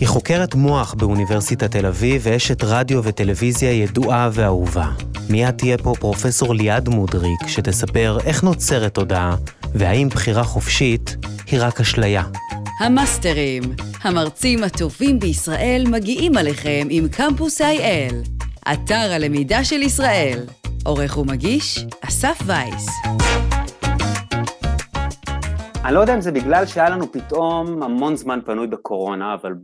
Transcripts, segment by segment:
היא חוקרת מוח באוניברסיטת תל אביב ואשת רדיו וטלוויזיה ידועה ואהובה. מיד תהיה פה פרופסור ליעד מודריק, שתספר איך נוצרת תודעה, והאם בחירה חופשית היא רק אשליה. המאסטרים, המרצים הטובים בישראל מגיעים עליכם עם קמפוס IL, אתר הלמידה של ישראל. עורך ומגיש, אסף וייס. אני לא יודע אם זה בגלל שהיה לנו פתאום המון זמן פנוי בקורונה, אבל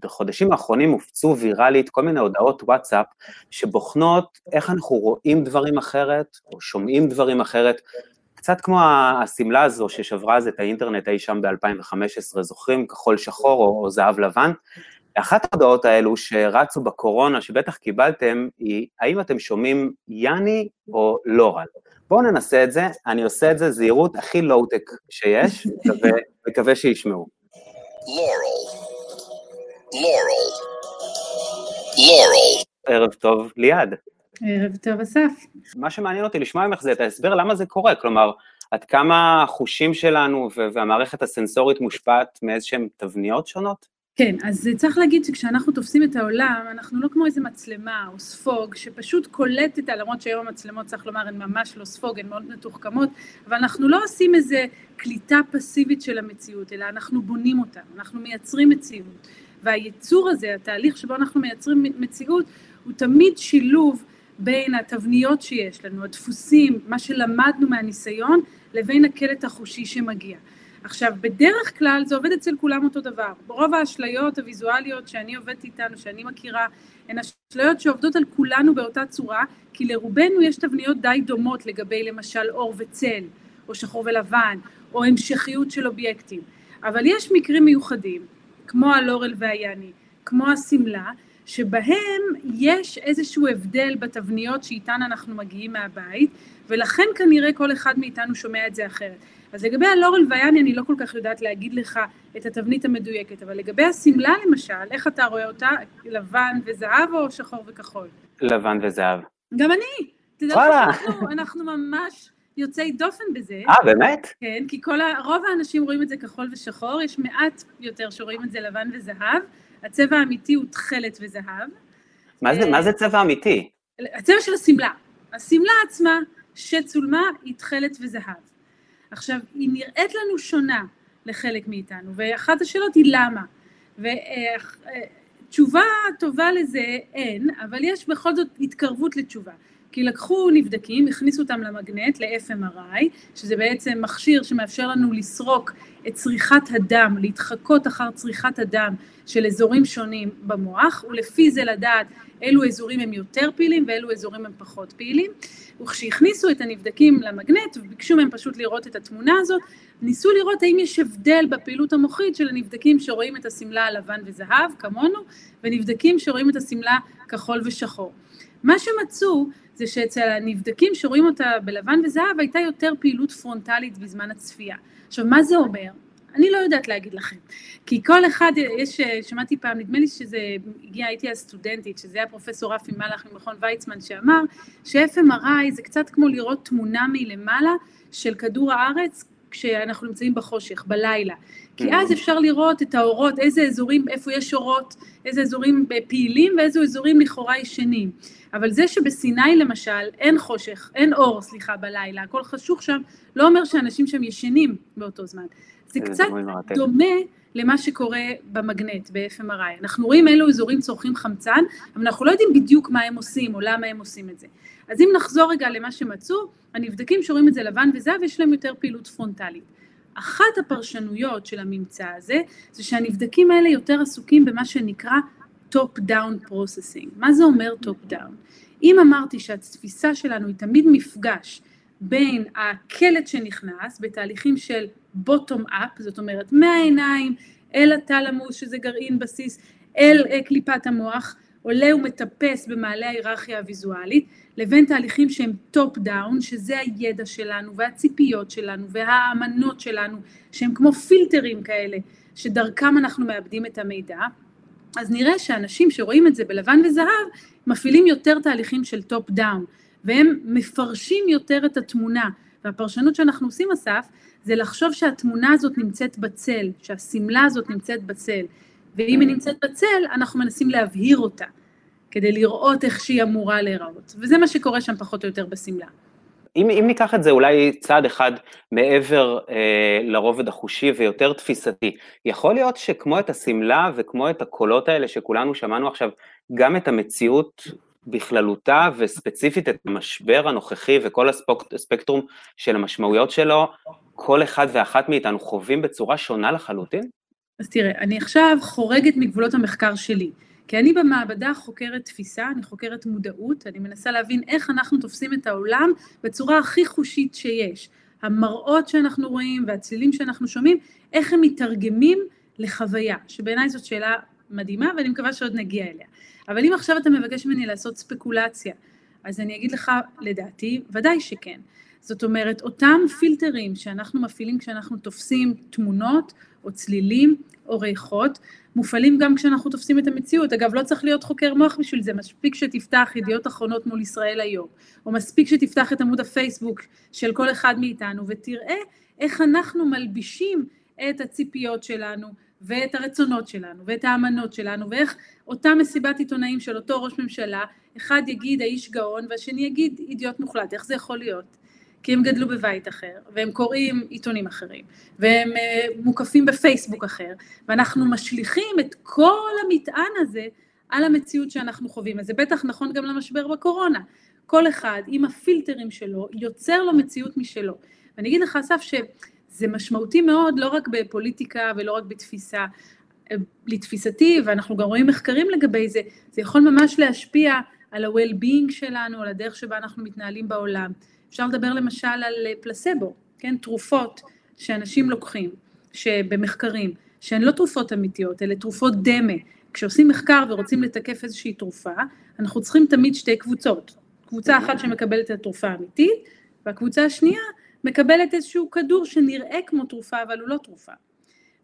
בחודשים האחרונים הופצו ויראלית כל מיני הודעות וואטסאפ שבוחנות איך אנחנו רואים דברים אחרת, או שומעים דברים אחרת, קצת כמו השמלה הזו ששברה אז את האינטרנט אי שם ב-2015, זוכרים? כחול שחור או, זהב לבן? אחת ההודעות האלו שרצו בקורונה, שבטח קיבלתם, היא האם אתם שומעים יאני או לורל? בואו ננסה את זה, אני עושה את זה זהירות הכי לואו-טק שיש, ומקווה שישמעו. ערב טוב, ליעד. ערב טוב, אסף. מה שמעניין אותי לשמוע ממך זה את ההסבר למה זה קורה, כלומר, עד כמה החושים שלנו והמערכת הסנסורית מושפעת מאיזשהן תבניות שונות? כן, אז צריך להגיד שכשאנחנו תופסים את העולם, אנחנו לא כמו איזה מצלמה או ספוג שפשוט קולטת, למרות שהיום המצלמות, צריך לומר, הן ממש לא ספוג, הן מאוד מתוחכמות, אבל אנחנו לא עושים איזה קליטה פסיבית של המציאות, אלא אנחנו בונים אותה, אנחנו מייצרים מציאות. והייצור הזה, התהליך שבו אנחנו מייצרים מציאות, הוא תמיד שילוב בין התבניות שיש לנו, הדפוסים, מה שלמדנו מהניסיון, לבין הקלט החושי שמגיע. עכשיו, בדרך כלל זה עובד אצל כולם אותו דבר. רוב האשליות הוויזואליות שאני עובדת איתן, שאני מכירה, הן אשליות שעובדות על כולנו באותה צורה, כי לרובנו יש תבניות די דומות לגבי למשל אור וצל, או שחור ולבן, או המשכיות של אובייקטים. אבל יש מקרים מיוחדים, כמו הלורל והיאני, כמו השמלה, שבהם יש איזשהו הבדל בתבניות שאיתן אנחנו מגיעים מהבית, ולכן כנראה כל אחד מאיתנו שומע את זה אחרת. אז לגבי הלורל ויאני אני לא כל כך יודעת להגיד לך את התבנית המדויקת, אבל לגבי השמלה למשל, איך אתה רואה אותה? לבן וזהב או שחור וכחול? לבן וזהב. גם אני. וואלה. אנחנו, אנחנו ממש יוצאי דופן בזה. אה, באמת? כן, כי כל ה... רוב האנשים רואים את זה כחול ושחור, יש מעט יותר שרואים את זה לבן וזהב. הצבע האמיתי הוא תכלת וזהב. מה זה, מה זה צבע אמיתי? הצבע של השמלה. השמלה עצמה שצולמה היא תכלת וזהב. עכשיו, היא נראית לנו שונה לחלק מאיתנו, ואחת השאלות היא למה. ותשובה טובה לזה אין, אבל יש בכל זאת התקרבות לתשובה. כי לקחו נבדקים, הכניסו אותם למגנט, ל-FMRI, שזה בעצם מכשיר שמאפשר לנו לסרוק את צריכת הדם, להתחקות אחר צריכת הדם של אזורים שונים במוח, ולפי זה לדעת אילו אזורים הם יותר פעילים ואילו אזורים הם פחות פעילים. וכשהכניסו את הנבדקים למגנט וביקשו מהם פשוט לראות את התמונה הזאת, ניסו לראות האם יש הבדל בפעילות המוחית של הנבדקים שרואים את השמלה הלבן וזהב, כמונו, ונבדקים שרואים את השמלה כחול ושחור. מה שמצאו זה שאצל הנבדקים שרואים אותה בלבן וזהב הייתה יותר פעילות פרונטלית בזמן הצפייה. עכשיו, מה זה אומר? אני לא יודעת להגיד לכם, כי כל אחד, יש, שמעתי פעם, נדמה לי שזה הגיע, הייתי אז סטודנטית, שזה היה פרופסור רפי מלאך ממכון ויצמן, שאמר ש-FMRI זה קצת כמו לראות תמונה מלמעלה של כדור הארץ כשאנחנו נמצאים בחושך, בלילה. כי אז אפשר לראות את האורות, איזה אזורים, איפה יש אורות, איזה אזורים פעילים ואיזה אזורים לכאורה ישנים. אבל זה שבסיני למשל אין חושך, אין אור, סליחה, בלילה, הכל חשוך שם, לא אומר שאנשים שם ישנים באותו זמן. זה קצת דומה למה שקורה במגנט, ב-FMRI. אנחנו רואים אילו אזורים צורכים חמצן, אבל אנחנו לא יודעים בדיוק מה הם עושים או למה הם עושים את זה. אז אם נחזור רגע למה שמצאו, הנבדקים שרואים את זה לבן וזהב, יש להם יותר פעילות פרונטלית. אחת הפרשנויות של הממצא הזה, זה שהנבדקים האלה יותר עסוקים במה שנקרא top down processing. מה זה אומר top down? אם אמרתי שהתפיסה שלנו היא תמיד מפגש בין הקלט שנכנס בתהליכים של bottom up, זאת אומרת מהעיניים אל התלמוס שזה גרעין בסיס, אל קליפת המוח, עולה ומטפס במעלה ההיררכיה הוויזואלית, לבין תהליכים שהם top down, שזה הידע שלנו והציפיות שלנו והאמונות שלנו, שהם כמו פילטרים כאלה, שדרכם אנחנו מעבדים את המידע, אז נראה שאנשים שרואים את זה בלבן וזהב, מפעילים יותר תהליכים של top down, והם מפרשים יותר את התמונה. והפרשנות שאנחנו עושים, אסף, זה לחשוב שהתמונה הזאת נמצאת בצל, שהשמלה הזאת נמצאת בצל. ואם היא נמצאת בצל, אנחנו מנסים להבהיר אותה, כדי לראות איך שהיא אמורה להיראות. וזה מה שקורה שם פחות או יותר בשמלה. אם, אם ניקח את זה אולי צעד אחד מעבר אה, לרובד החושי ויותר תפיסתי, יכול להיות שכמו את השמלה וכמו את הקולות האלה שכולנו שמענו עכשיו, גם את המציאות בכללותה וספציפית את המשבר הנוכחי וכל הספקטרום של המשמעויות שלו, כל אחד ואחת מאיתנו חווים בצורה שונה לחלוטין? אז תראה, אני עכשיו חורגת מגבולות המחקר שלי. כי אני במעבדה חוקרת תפיסה, אני חוקרת מודעות, אני מנסה להבין איך אנחנו תופסים את העולם בצורה הכי חושית שיש. המראות שאנחנו רואים והצלילים שאנחנו שומעים, איך הם מתרגמים לחוויה, שבעיניי זאת שאלה מדהימה ואני מקווה שעוד נגיע אליה. אבל אם עכשיו אתה מבקש ממני לעשות ספקולציה, אז אני אגיד לך, לדעתי, ודאי שכן. זאת אומרת, אותם פילטרים שאנחנו מפעילים כשאנחנו תופסים תמונות או צלילים או ריחות, מופעלים גם כשאנחנו תופסים את המציאות. אגב, לא צריך להיות חוקר מוח בשביל זה, מספיק שתפתח ידיעות אחרונות מול ישראל היום, או מספיק שתפתח את עמוד הפייסבוק של כל אחד מאיתנו, ותראה איך אנחנו מלבישים את הציפיות שלנו, ואת הרצונות שלנו, ואת האמנות שלנו, ואיך אותה מסיבת עיתונאים של אותו ראש ממשלה, אחד יגיד האיש גאון, והשני יגיד אידיוט מוחלט, איך זה יכול להיות? כי הם גדלו בבית אחר, והם קוראים עיתונים אחרים, והם uh, מוקפים בפייסבוק אחר, ואנחנו משליכים את כל המטען הזה על המציאות שאנחנו חווים. אז זה בטח נכון גם למשבר בקורונה. כל אחד עם הפילטרים שלו יוצר לו מציאות משלו. ואני אגיד לך, אסף, שזה משמעותי מאוד לא רק בפוליטיקה ולא רק בתפיסה. אה, לתפיסתי, ואנחנו גם רואים מחקרים לגבי זה, זה יכול ממש להשפיע על ה-well-being שלנו, על הדרך שבה אנחנו מתנהלים בעולם. אפשר לדבר למשל על אה, פלסבו, כן, תרופות שאנשים לוקחים, שבמחקרים, שהן לא תרופות אמיתיות, אלה תרופות דמה. כשעושים מחקר ורוצים לתקף איזושהי תרופה, אנחנו צריכים תמיד שתי קבוצות. קבוצה אחת שמקבלת את התרופה האמיתית, והקבוצה השנייה מקבלת איזשהו כדור שנראה כמו תרופה, אבל הוא לא תרופה.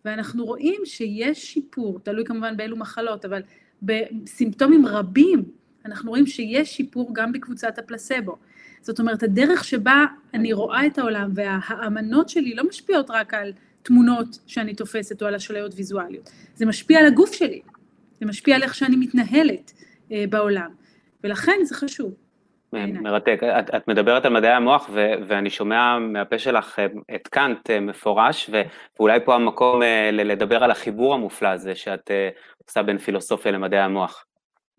ואנחנו רואים שיש שיפור, תלוי כמובן באילו מחלות, אבל בסימפטומים רבים, אנחנו רואים שיש שיפור גם בקבוצת הפלסבו. זאת אומרת, הדרך שבה אני רואה את העולם והאמנות שלי לא משפיעות רק על תמונות שאני תופסת או על אשליות ויזואליות, זה משפיע על הגוף שלי, זה משפיע על איך שאני מתנהלת אה, בעולם, ולכן זה חשוב. מרתק. את, את מדברת על מדעי המוח, ו, ואני שומע מהפה שלך אה, את קאנט אה, מפורש, ו, ואולי פה המקום אה, לדבר על החיבור המופלא הזה שאת עושה בין פילוסופיה למדעי המוח.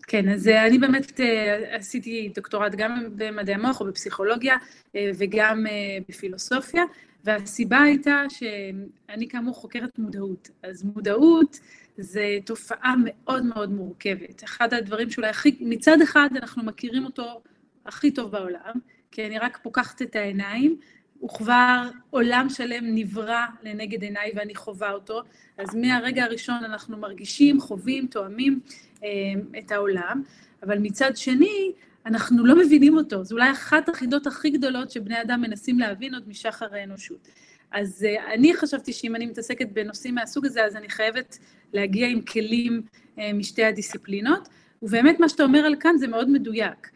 כן, אז אה, אני באמת אה, עשיתי דוקטורט גם במדעי המוח או בפסיכולוגיה אה, וגם בפילוסופיה, והסיבה הייתה שאני כאמור חוקרת מודעות. אז מודעות זה תופעה מאוד מאוד מורכבת. אחד הדברים שאולי הכי, מצד אחד אנחנו מכירים אותו הכי טוב בעולם, כי אני רק פוקחת את העיניים, וכבר עולם שלם נברא לנגד עיניי ואני חווה אותו, אז מהרגע הראשון אנחנו מרגישים, חווים, תואמים אה, את העולם, אבל מצד שני, אנחנו לא מבינים אותו, זו אולי אחת החידות הכי גדולות שבני אדם מנסים להבין עוד משחר האנושות. אז אה, אני חשבתי שאם אני מתעסקת בנושאים מהסוג הזה, אז אני חייבת להגיע עם כלים אה, משתי הדיסציפלינות, ובאמת מה שאתה אומר על כאן זה מאוד מדויק.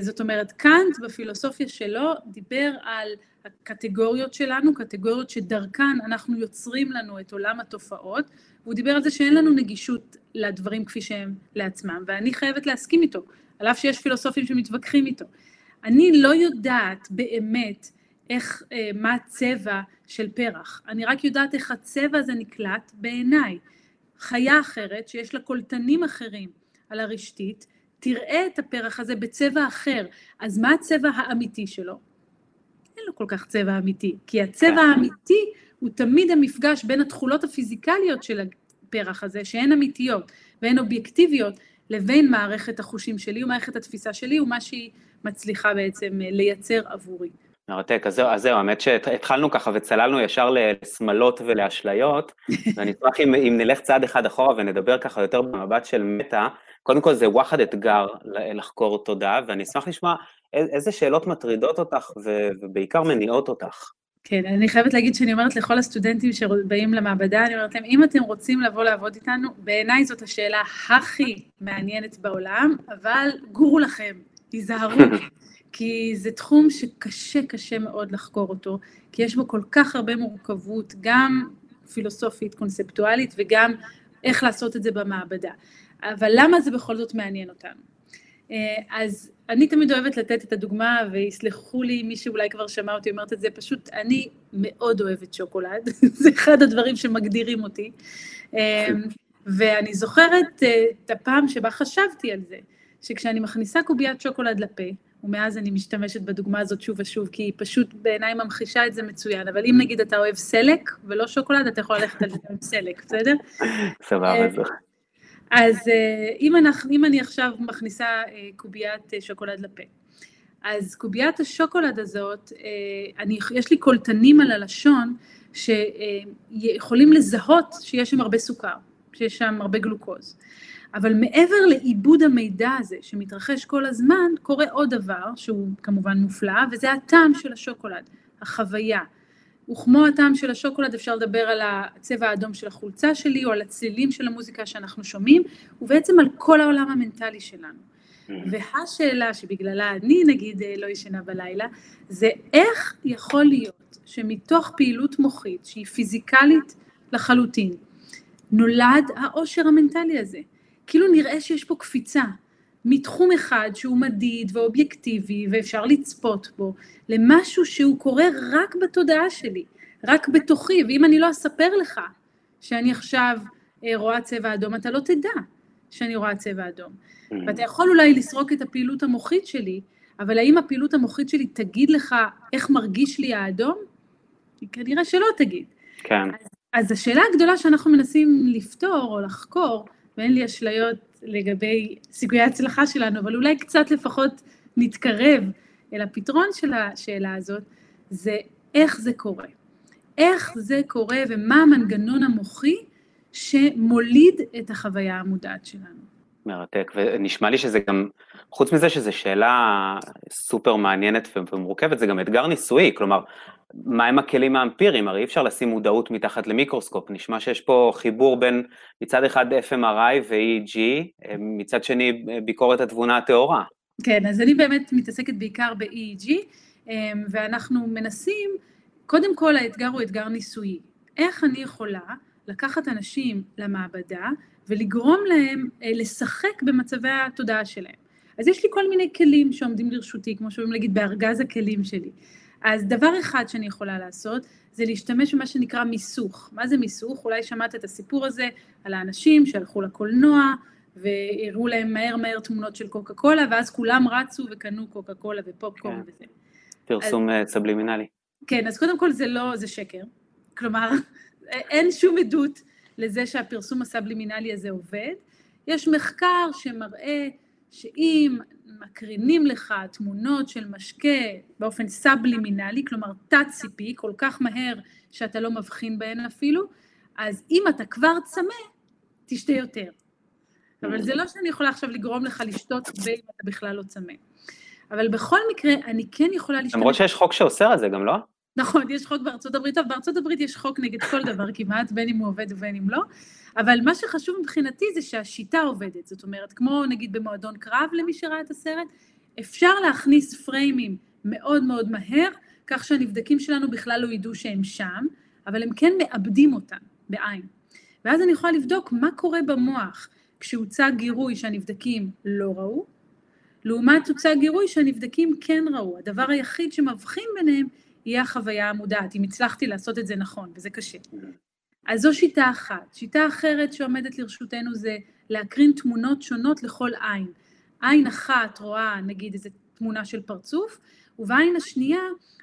זאת אומרת, קאנט בפילוסופיה שלו דיבר על הקטגוריות שלנו, קטגוריות שדרכן אנחנו יוצרים לנו את עולם התופעות, והוא דיבר על זה שאין לנו נגישות לדברים כפי שהם לעצמם, ואני חייבת להסכים איתו, על אף שיש פילוסופים שמתווכחים איתו. אני לא יודעת באמת איך, אה, מה הצבע של פרח, אני רק יודעת איך הצבע הזה נקלט בעיניי. חיה אחרת, שיש לה קולטנים אחרים על הרשתית, תראה את הפרח הזה בצבע אחר. אז מה הצבע האמיתי שלו? אין לו כל כך צבע אמיתי, כי הצבע כן. האמיתי הוא תמיד המפגש בין התכולות הפיזיקליות של הפרח הזה, שהן אמיתיות והן אובייקטיביות, לבין מערכת החושים שלי ומערכת התפיסה שלי, ומה שהיא מצליחה בעצם אה, לייצר עבורי. מרתק, אז זהו, אז זהו, האמת שהתחלנו ככה וצללנו ישר לשמלות ולאשליות, ואני אשמח אם, אם נלך צעד אחד אחורה ונדבר ככה יותר במבט של מטא, קודם כל זה וואחד אתגר לחקור תודעה, ואני אשמח לשמוע איזה שאלות מטרידות אותך ובעיקר מניעות אותך. כן, אני חייבת להגיד שאני אומרת לכל הסטודנטים שבאים למעבדה, אני אומרת להם, אם אתם רוצים לבוא לעבוד איתנו, בעיניי זאת השאלה הכי מעניינת בעולם, אבל גורו לכם, תיזהרו, כי זה תחום שקשה, קשה מאוד לחקור אותו, כי יש בו כל כך הרבה מורכבות, גם פילוסופית, קונספטואלית, וגם איך לעשות את זה במעבדה. אבל למה זה בכל זאת מעניין אותנו? אה, אז אני תמיד אוהבת לתת את הדוגמה, ויסלחו לי מי שאולי כבר שמע אותי אומרת את זה, פשוט אני מאוד אוהבת שוקולד, זה אחד הדברים שמגדירים אותי. אה, ואני זוכרת אה, את הפעם שבה חשבתי על זה, שכשאני מכניסה קוביית שוקולד לפה, ומאז אני משתמשת בדוגמה הזאת שוב ושוב, כי היא פשוט בעיניי ממחישה את זה מצוין, אבל אם נגיד אתה אוהב סלק ולא שוקולד, אתה יכול ללכת על זה עם סלק, בסדר? סבבה, זה. אז אה, אם, אנחנו, אם אני עכשיו מכניסה אה, קוביית אה, שוקולד לפה, אז קוביית השוקולד הזאת, אני, יש לי קולטנים על הלשון שיכולים לזהות שיש שם הרבה סוכר, שיש שם הרבה גלוקוז. אבל מעבר לעיבוד המידע הזה שמתרחש כל הזמן, קורה עוד דבר שהוא כמובן מופלא, וזה הטעם של השוקולד, החוויה. וכמו הטעם של השוקולד אפשר לדבר על הצבע האדום של החולצה שלי, או על הצלילים של המוזיקה שאנחנו שומעים, ובעצם על כל העולם המנטלי שלנו. Mm-hmm. והשאלה שבגללה אני נגיד לא ישנה בלילה, זה איך יכול להיות שמתוך פעילות מוחית שהיא פיזיקלית לחלוטין, נולד העושר המנטלי הזה. כאילו נראה שיש פה קפיצה מתחום אחד שהוא מדיד ואובייקטיבי ואפשר לצפות בו, למשהו שהוא קורה רק בתודעה שלי, רק בתוכי, ואם אני לא אספר לך שאני עכשיו אה, רואה צבע אדום, אתה לא תדע שאני רואה צבע אדום. Mm. ואתה יכול אולי לסרוק את הפעילות המוחית שלי, אבל האם הפעילות המוחית שלי תגיד לך איך מרגיש לי האדום? כנראה שלא תגיד. כן. אז, אז השאלה הגדולה שאנחנו מנסים לפתור או לחקור, ואין לי אשליות לגבי סיכויי ההצלחה שלנו, אבל אולי קצת לפחות נתקרב אל הפתרון של השאלה הזאת, זה איך זה קורה. איך זה קורה ומה המנגנון המוחי שמוליד את החוויה המודעת שלנו. מרתק, ונשמע לי שזה גם, חוץ מזה שזו שאלה סופר מעניינת ומורכבת, זה גם אתגר ניסויי, כלומר, מהם הכלים האמפיריים? הרי אי אפשר לשים מודעות מתחת למיקרוסקופ, נשמע שיש פה חיבור בין מצד אחד FMRI ו-EEG, מצד שני ביקורת התבונה הטהורה. כן, אז אני באמת מתעסקת בעיקר ב-EEG, ואנחנו מנסים, קודם כל האתגר הוא אתגר ניסויי. איך אני יכולה לקחת אנשים למעבדה ולגרום להם אה, לשחק במצבי התודעה שלהם. אז יש לי כל מיני כלים שעומדים לרשותי, כמו שאומרים להגיד, בארגז הכלים שלי. אז דבר אחד שאני יכולה לעשות, זה להשתמש במה שנקרא מיסוך. מה זה מיסוך? אולי שמעת את הסיפור הזה על האנשים שהלכו לקולנוע, והראו להם מהר מהר תמונות של קוקה קולה, ואז כולם רצו וקנו קוקה קולה ופופקורן כן. וזה. פרסום אז, אה, סבלימינלי. כן, אז קודם כל זה לא, זה שקר. כלומר, אין שום עדות לזה שהפרסום הסבלימינלי הזה עובד. יש מחקר שמראה שאם מקרינים לך תמונות של משקה באופן סבלימינלי, כלומר תת-ציפי, כל כך מהר שאתה לא מבחין בהן אפילו, אז אם אתה כבר צמא, תשתה יותר. אבל זה לא שאני יכולה עכשיו לגרום לך לשתות ואם אתה בכלל לא צמא. אבל בכל מקרה, אני כן יכולה לשתות... למרות שיש חוק שאוסר על זה גם, לא? נכון, יש חוק בארצות הברית, טוב, בארצות הברית יש חוק נגד כל דבר כמעט, בין אם הוא עובד ובין אם לא, אבל מה שחשוב מבחינתי זה שהשיטה עובדת, זאת אומרת, כמו נגיד במועדון קרב למי שראה את הסרט, אפשר להכניס פריימים מאוד מאוד מהר, כך שהנבדקים שלנו בכלל לא ידעו שהם שם, אבל הם כן מאבדים אותם בעין. ואז אני יכולה לבדוק מה קורה במוח כשהוצג גירוי שהנבדקים לא ראו, לעומת הוצג גירוי שהנבדקים כן ראו. הדבר היחיד שמבחין ביניהם יהיה החוויה המודעת, אם הצלחתי לעשות את זה נכון, וזה קשה. אז זו שיטה אחת. שיטה אחרת שעומדת לרשותנו זה להקרין תמונות שונות לכל עין. עין אחת רואה נגיד איזו תמונה של פרצוף, ובעין השנייה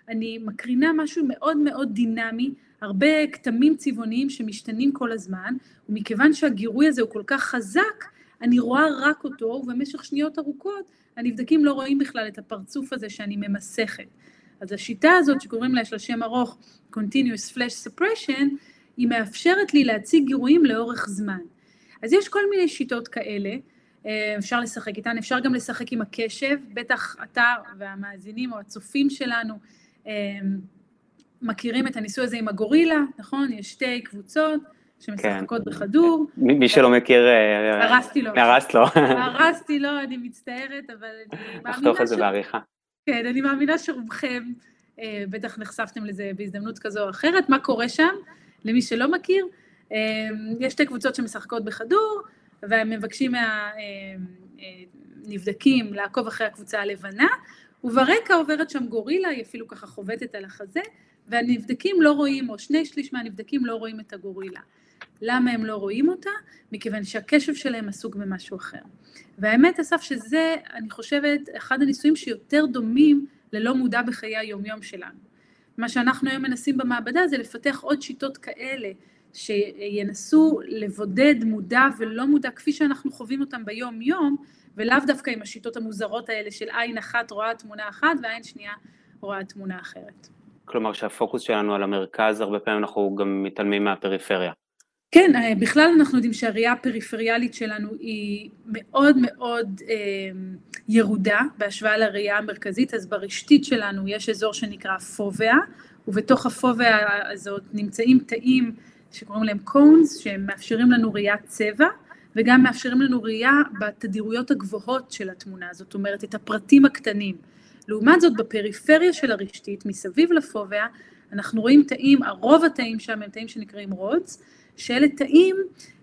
אני מקרינה משהו מאוד מאוד דינמי, הרבה כתמים צבעוניים שמשתנים כל הזמן, ומכיוון שהגירוי הזה הוא כל כך חזק, אני רואה רק אותו, ובמשך שניות ארוכות הנבדקים לא רואים בכלל את הפרצוף הזה שאני ממסכת. אז השיטה הזאת שקוראים לה, יש לה שם ארוך, Continuous Flash Suppression, היא מאפשרת לי להציג גירויים לאורך זמן. אז יש כל מיני שיטות כאלה, אה, אפשר לשחק איתן, אפשר גם לשחק עם הקשב, בטח אתה והמאזינים או הצופים שלנו אה, מכירים את הניסוי הזה עם הגורילה, נכון? יש שתי קבוצות שמשחקות כן. בכדור. מי שלא מכיר... אה, הרסתי לו. הרסת לו. הרסתי לו, אני מצטערת, אבל. נחתוך את זה בעריכה. כן, אני מאמינה שרובכם אה, בטח נחשפתם לזה בהזדמנות כזו או אחרת. מה קורה שם? למי שלא מכיר, יש שתי קבוצות שמשחקות בכדור, והם מבקשים מהנבדקים אה, לעקוב אחרי הקבוצה הלבנה, וברקע עוברת שם גורילה, היא אפילו ככה חובטת על החזה, והנבדקים לא רואים, או שני שליש מהנבדקים לא רואים את הגורילה. למה הם לא רואים אותה? מכיוון שהקשב שלהם עסוק במשהו אחר. והאמת, אסף, שזה, אני חושבת, אחד הניסויים שיותר דומים ללא מודע בחיי היומיום שלנו. מה שאנחנו היום מנסים במעבדה זה לפתח עוד שיטות כאלה, שינסו לבודד מודע ולא מודע כפי שאנחנו חווים אותם ביום יום, ולאו דווקא עם השיטות המוזרות האלה של עין אחת רואה תמונה אחת ועין שנייה רואה תמונה אחרת. כלומר שהפוקוס שלנו על המרכז, הרבה פעמים אנחנו גם מתעלמים מהפריפריה. כן, אה, בכלל אנחנו יודעים שהראייה הפריפריאלית שלנו היא מאוד מאוד אה, ירודה בהשוואה לראייה המרכזית, אז ברשתית שלנו יש אזור שנקרא פוביה, ובתוך הפוביה הזאת נמצאים תאים שקוראים להם קונס, שהם מאפשרים לנו ראיית צבע, וגם מאפשרים לנו ראייה בתדירויות הגבוהות של התמונה, זאת אומרת את הפרטים הקטנים. לעומת זאת בפריפריה של הרשתית, מסביב לפוביה, אנחנו רואים תאים, הרוב התאים שם הם תאים שנקראים רודס, שאלה תאים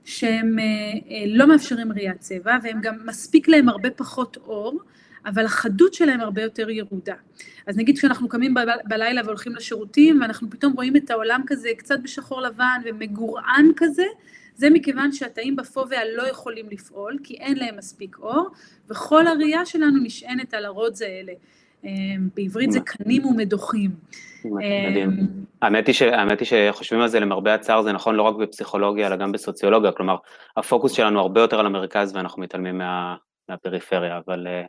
שהם אה, אה, לא מאפשרים ראיית צבע, והם גם מספיק להם הרבה פחות אור, אבל החדות שלהם הרבה יותר ירודה. אז נגיד כשאנחנו קמים בלילה והולכים לשירותים, ואנחנו פתאום רואים את העולם כזה קצת בשחור לבן ומגורען כזה, זה מכיוון שהתאים בפוביה לא יכולים לפעול, כי אין להם מספיק אור, וכל הראייה שלנו נשענת על הרודס האלה. אה, בעברית זה קנים ומדוחים. מדהים. האמת היא, ש, האמת היא שחושבים על זה למרבה הצער, זה נכון לא רק בפסיכולוגיה, אלא גם בסוציולוגיה, כלומר, הפוקוס שלנו הרבה יותר על המרכז ואנחנו מתעלמים מה, מהפריפריה, אבל אה,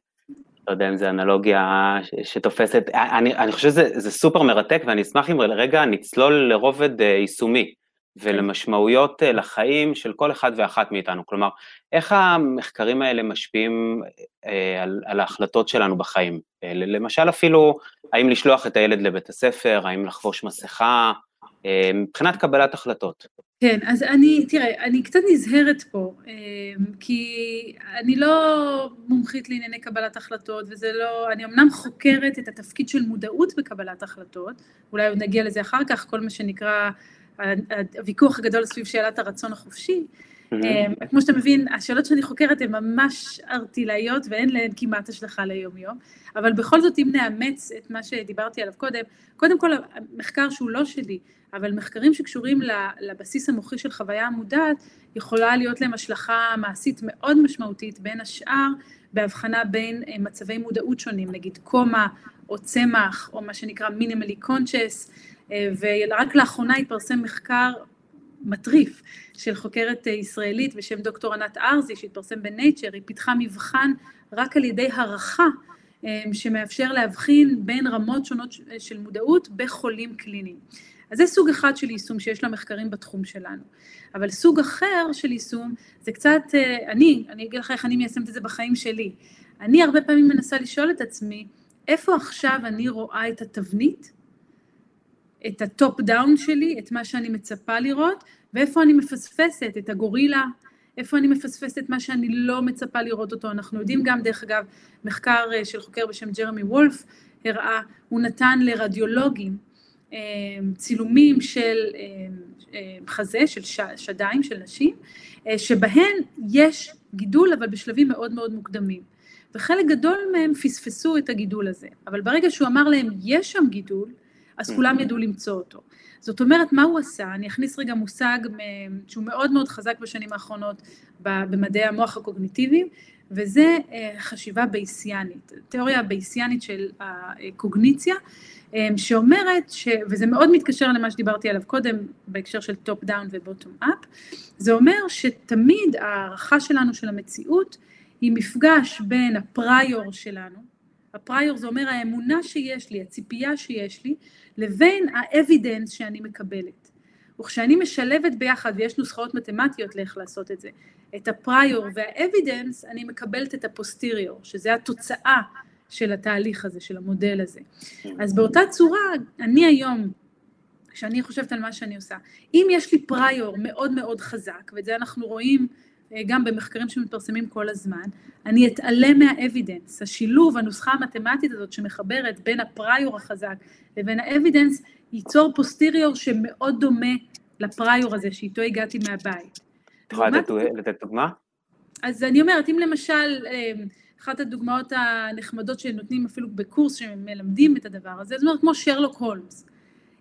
לא יודע אם זו אנלוגיה שתופסת, אני, אני חושב שזה סופר מרתק, ואני אשמח אם לרגע נצלול לרובד אה, יישומי. ולמשמעויות אה, לחיים של כל אחד ואחת מאיתנו. כלומר, איך המחקרים האלה משפיעים אה, על, על ההחלטות שלנו בחיים? אה, למשל אפילו, האם לשלוח את הילד לבית הספר, האם לחבוש מסכה, מבחינת קבלת החלטות. כן, אז אני, תראה, אני קצת נזהרת פה, כי אני לא מומחית לענייני קבלת החלטות, וזה לא, אני אמנם חוקרת את התפקיד של מודעות בקבלת החלטות, אולי עוד נגיע לזה אחר כך, כל מה שנקרא הוויכוח הגדול סביב שאלת הרצון החופשי. Mm-hmm. כמו שאתה מבין, השאלות שאני חוקרת הן ממש ארטילאיות ואין להן כמעט השלכה ליום-יום, אבל בכל זאת אם נאמץ את מה שדיברתי עליו קודם, קודם כל מחקר שהוא לא שלי, אבל מחקרים שקשורים לבסיס המוחי של חוויה מודעת, יכולה להיות להם השלכה מעשית מאוד משמעותית, בין השאר בהבחנה בין אה, מצבי מודעות שונים, נגיד קומה או צמח, או מה שנקרא מינימלי קונצ'ס, ורק לאחרונה התפרסם מחקר מטריף של חוקרת אה, ישראלית בשם דוקטור ענת ארזי שהתפרסם בנייצ'ר, היא פיתחה מבחן רק על ידי הערכה אה, שמאפשר להבחין בין רמות שונות של מודעות בחולים קליניים. אז זה סוג אחד של יישום שיש לה מחקרים בתחום שלנו. אבל סוג אחר של יישום זה קצת, אני, אני אגיד לך איך אני מיישמת את זה בחיים שלי. אני הרבה פעמים מנסה לשאול את עצמי, איפה עכשיו אני רואה את התבנית את ה top down שלי, את מה שאני מצפה לראות, ואיפה אני מפספסת את הגורילה, איפה אני מפספסת את מה שאני לא מצפה לראות אותו. אנחנו יודעים גם, דרך אגב, מחקר אה, של חוקר בשם ג'רמי וולף הראה, הוא נתן לרדיולוגים אה, צילומים של אה, חזה, של שדיים, של נשים, שבהן יש גידול, אבל בשלבים מאוד מאוד מוקדמים. וחלק גדול מהם פספסו את הגידול הזה. אבל ברגע שהוא אמר להם, יש שם גידול, אז כולם ידעו למצוא אותו. זאת אומרת, מה הוא עשה? אני אכניס רגע מושג שהוא מאוד מאוד חזק בשנים האחרונות במדעי המוח הקוגניטיביים, וזה אה, חשיבה בייסיאנית, תיאוריה בייסיאנית של הקוגניציה, אה, שאומרת, ש, וזה מאוד מתקשר למה שדיברתי עליו קודם בהקשר של top down ו bottom up, זה אומר שתמיד ההערכה שלנו של המציאות היא מפגש בין ה prior שלנו, ה prior זה אומר האמונה שיש לי, הציפייה שיש לי, לבין ה evidence שאני מקבלת. וכשאני משלבת ביחד, ויש נוסחאות מתמטיות לאיך לעשות את זה, את ה prior וה evidence, אני מקבלת את ה posterior, שזה התוצאה של התהליך הזה, של המודל הזה. אז באותה צורה, אני היום, כשאני חושבת על מה שאני עושה, אם יש לי prior מאוד מאוד חזק, ואת זה אנחנו רואים גם במחקרים שמתפרסמים כל הזמן, אני אתעלם מה evidence. השילוב, הנוסחה המתמטית הזאת שמחברת בין ה prior החזק לבין האבידנס, ייצור פוסטיריור שמאוד דומה לפריור הזה שאיתו הגעתי מהבית. את יכולה לתת, דוגמה? אז אני אומרת, אם למשל, אמ, אחת הדוגמאות הנחמדות שנותנים אפילו בקורס שמלמדים את הדבר הזה, זאת אומרת כמו שרלוק הולמס.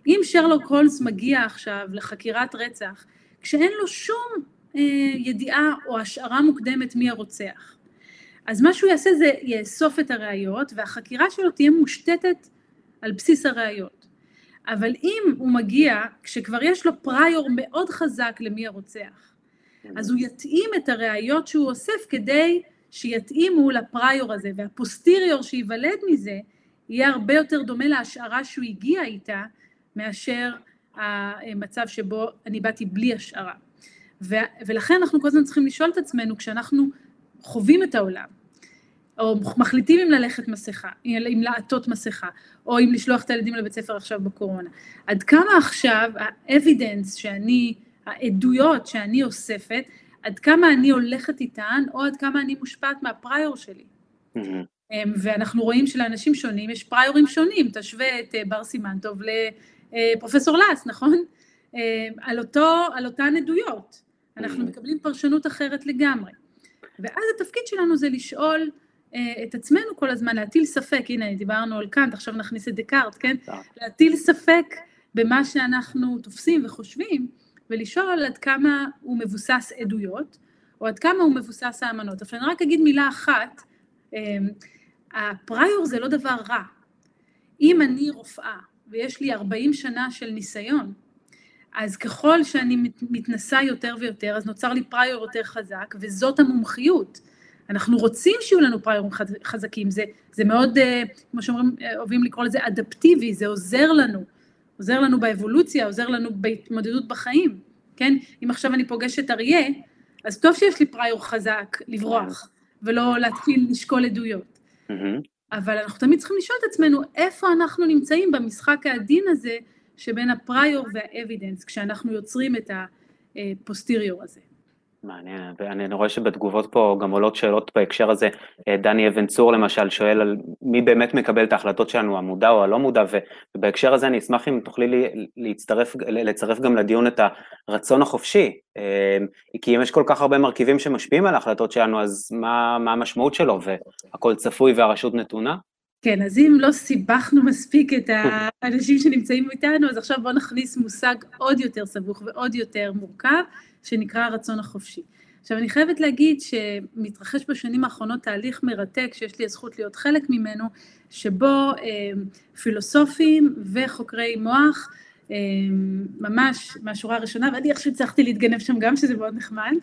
אם שרלוק הולמס מגיע עכשיו לחקירת רצח, כשאין לו שום אה, ידיעה או השערה מוקדמת מי הרוצח, אז מה שהוא יעשה זה יאסוף את הראיות והחקירה שלו תהיה מושתתת על בסיס הראיות. אבל אם הוא מגיע כשכבר יש לו פריור מאוד חזק למי הרוצח, אז הוא יתאים את הראיות שהוא אוסף כדי שיתאימו לפריור הזה, והפוסטיריור שייוולד מזה יהיה הרבה יותר דומה להשערה שהוא הגיע איתה, מאשר המצב שבו אני באתי בלי השערה. ולכן אנחנו כל הזמן צריכים לשאול את עצמנו, כשאנחנו חווים את העולם, או מחליטים אם ללכת מסכה, אם לעטות מסכה, או אם לשלוח את הילדים לבית ספר עכשיו בקורונה. עד כמה עכשיו האבידנס שאני, העדויות שאני אוספת, עד כמה אני הולכת איתן, או עד כמה אני מושפעת מהפריור שלי. Mm-hmm. ואנחנו רואים שלאנשים שונים יש פריורים שונים, תשווה את אה, בר סימנטוב לפרופסור לס, נכון? על, אותו, על אותן עדויות. אנחנו mm-hmm. מקבלים פרשנות אחרת לגמרי. ואז התפקיד שלנו זה לשאול אה, את עצמנו כל הזמן, להטיל ספק, הנה דיברנו על קאנט, עכשיו נכניס את דקארט, כן? להטיל ספק במה שאנחנו תופסים וחושבים, ולשאול עד כמה הוא מבוסס עדויות, או עד כמה הוא מבוסס האמנות. אבל אני רק אגיד מילה אחת, אה, הפריור זה לא דבר רע. אם אני רופאה ויש לי 40 שנה של ניסיון, אז ככל שאני מתנסה יותר ויותר, אז נוצר לי פריור יותר חזק, וזאת המומחיות. אנחנו רוצים שיהיו לנו פריירים חזקים, זה, זה מאוד, אה, כמו שאומרים, אה, אוהבים לקרוא לזה אדפטיבי, זה עוזר לנו, עוזר לנו באבולוציה, עוזר לנו בהתמודדות בחיים, כן? אם עכשיו אני פוגשת אריה, אז טוב שיש לי פריור חזק לברוח, ולא להתחיל לשקול עדויות. אבל אנחנו תמיד צריכים לשאול את עצמנו, איפה אנחנו נמצאים במשחק העדין הזה, שבין הפריור והאבידנס, כשאנחנו יוצרים את הפוסטיריור הזה. מעניין, ואני רואה שבתגובות פה גם עולות שאלות בהקשר הזה, אה, דני אבן צור למשל שואל על מי באמת מקבל את ההחלטות שלנו, המודע או הלא מודע, ובהקשר הזה אני אשמח אם תוכלי לי, להצטרף, לצרף גם לדיון את הרצון החופשי, אה, כי אם יש כל כך הרבה מרכיבים שמשפיעים על ההחלטות שלנו, אז מה, מה המשמעות שלו, והכל צפוי והרשות נתונה? כן, אז אם לא סיבכנו מספיק את האנשים שנמצאים איתנו, אז עכשיו בואו נכניס מושג עוד יותר סבוך ועוד יותר מורכב, שנקרא הרצון החופשי. עכשיו אני חייבת להגיד שמתרחש בשנים האחרונות תהליך מרתק שיש לי הזכות להיות חלק ממנו, שבו אה, פילוסופים וחוקרי מוח, אה, ממש מהשורה הראשונה, ואני עכשיו הצלחתי להתגנב שם גם שזה מאוד נחמד,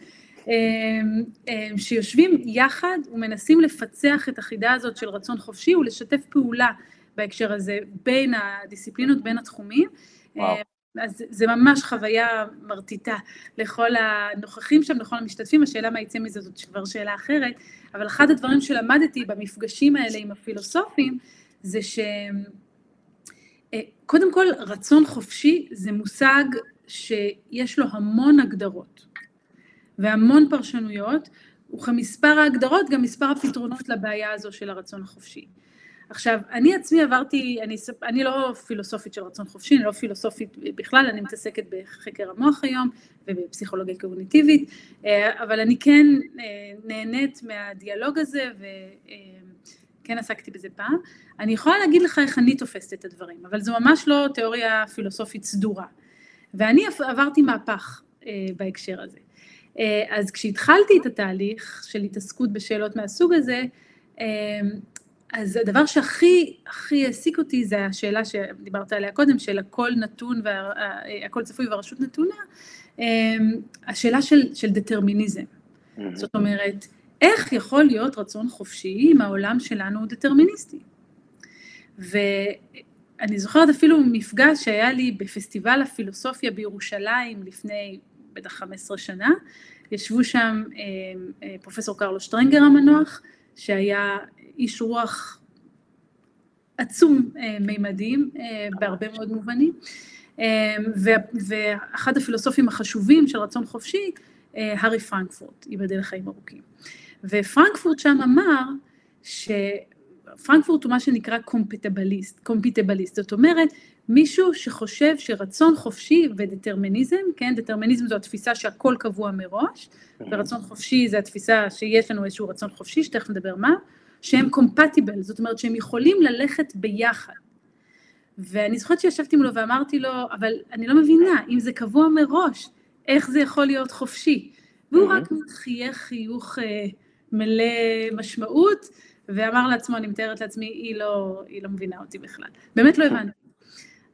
שיושבים יחד ומנסים לפצח את החידה הזאת של רצון חופשי ולשתף פעולה בהקשר הזה בין הדיסציפלינות, בין התחומים. וואו. אז זה ממש חוויה מרטיטה לכל הנוכחים שם, לכל המשתתפים, השאלה מה יצא מזה זאת כבר שאלה אחרת, אבל אחד הדברים שלמדתי במפגשים האלה עם הפילוסופים, זה שקודם אה, כל רצון חופשי זה מושג שיש לו המון הגדרות והמון פרשנויות, וכמספר ההגדרות גם מספר הפתרונות לבעיה הזו של הרצון החופשי. עכשיו, אני עצמי עברתי, אני, אני לא פילוסופית של רצון חופשי, אני לא פילוסופית בכלל, אני מתעסקת בחקר המוח היום ובפסיכולוגיה קוגניטיבית, אה, אבל אני כן אה, נהנית מהדיאלוג הזה וכן עסקתי בזה פעם. אני יכולה להגיד לך איך אני תופסת את הדברים, אבל זו ממש לא תיאוריה פילוסופית סדורה. ואני עברתי מהפך אה, בהקשר הזה. אז כשהתחלתי את התהליך של התעסקות בשאלות מהסוג הזה, אז הדבר שהכי הכי העסיק אותי זה השאלה שדיברת עליה קודם, של הכל נתון והכל צפוי והרשות נתונה, אמ, השאלה של, של דטרמיניזם. Mm-hmm. זאת אומרת, איך יכול להיות רצון חופשי אם העולם שלנו הוא דטרמיניסטי? ואני זוכרת אפילו מפגש שהיה לי בפסטיבל הפילוסופיה בירושלים לפני בטח 15 שנה, ישבו שם אמ, אה, פרופסור קרלו שטרנגר המנוח, שהיה איש רוח עצום אה, מימדים אה, בהרבה מאוד מובנים, אה, ואחד הפילוסופים החשובים של רצון חופשי, הארי פרנקפורט, ייבדל לחיים ארוכים. ופרנקפורט שם אמר שפרנקפורט הוא מה שנקרא קומפיטבליסט, קומפיטבליסט, זאת אומרת, מישהו שחושב שרצון חופשי ודטרמיניזם, כן, דטרמיניזם זו התפיסה שהכל קבוע מראש, ורצון חופשי זה התפיסה שיש לנו איזשהו רצון חופשי, שתכף נדבר מה, שהם קומפטיבל, זאת אומרת שהם יכולים ללכת ביחד. ואני זוכרת שישבתי מולו ואמרתי לו, אבל אני לא מבינה, אם זה קבוע מראש, איך זה יכול להיות חופשי? והוא רק חייך חיוך אה, מלא משמעות, ואמר לעצמו, אני מתארת לעצמי, היא לא, היא לא מבינה אותי בכלל. באמת לא הבנתי.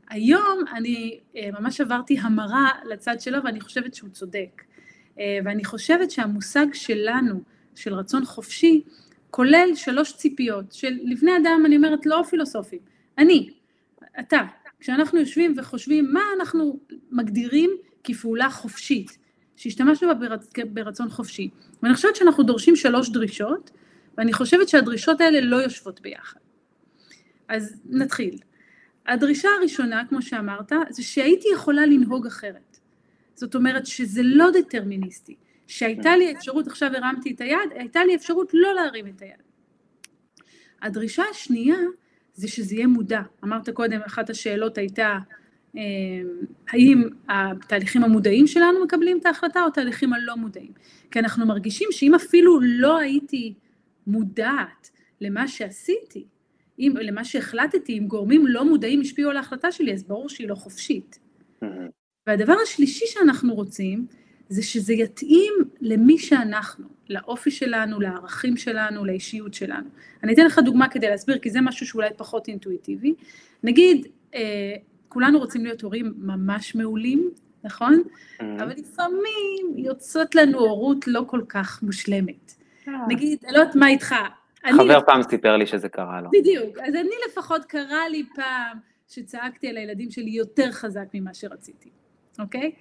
היום אני אה, ממש עברתי המרה לצד שלו, ואני חושבת שהוא צודק. אה, ואני חושבת שהמושג שלנו, של רצון חופשי, כולל שלוש ציפיות, של לבני אדם, אני אומרת, לא פילוסופים, אני, אתה, כשאנחנו יושבים וחושבים מה אנחנו מגדירים כפעולה חופשית, שהשתמשנו בה ברצ... ברצון חופשי, ואני חושבת שאנחנו דורשים שלוש דרישות, ואני חושבת שהדרישות האלה לא יושבות ביחד. אז נתחיל. הדרישה הראשונה, כמו שאמרת, זה שהייתי יכולה לנהוג אחרת. זאת אומרת שזה לא דטרמיניסטי. שהייתה לי אפשרות, עכשיו הרמתי את היד, הייתה לי אפשרות לא להרים את היד. הדרישה השנייה זה שזה יהיה מודע. אמרת קודם, אחת השאלות הייתה, אה, האם התהליכים המודעים שלנו מקבלים את ההחלטה או התהליכים הלא מודעים? כי אנחנו מרגישים שאם אפילו לא הייתי מודעת למה שעשיתי, אם, למה שהחלטתי, אם גורמים לא מודעים השפיעו על ההחלטה שלי, אז ברור שהיא לא חופשית. והדבר השלישי שאנחנו רוצים, זה שזה יתאים למי שאנחנו, לאופי שלנו, לערכים שלנו, לאישיות שלנו. אני אתן לך דוגמה כדי להסביר, כי זה משהו שאולי פחות אינטואיטיבי. נגיד, אה, כולנו רוצים להיות הורים ממש מעולים, נכון? אבל לפעמים יוצאת לנו הורות לא כל כך מושלמת. אה. נגיד, אני לא יודעת מה איתך. חבר. פעם סיפר לי שזה קרה לו. בדיוק, אז אני לפחות קרה לי פעם שצעקתי על הילדים שלי יותר חזק ממה שרציתי, אוקיי?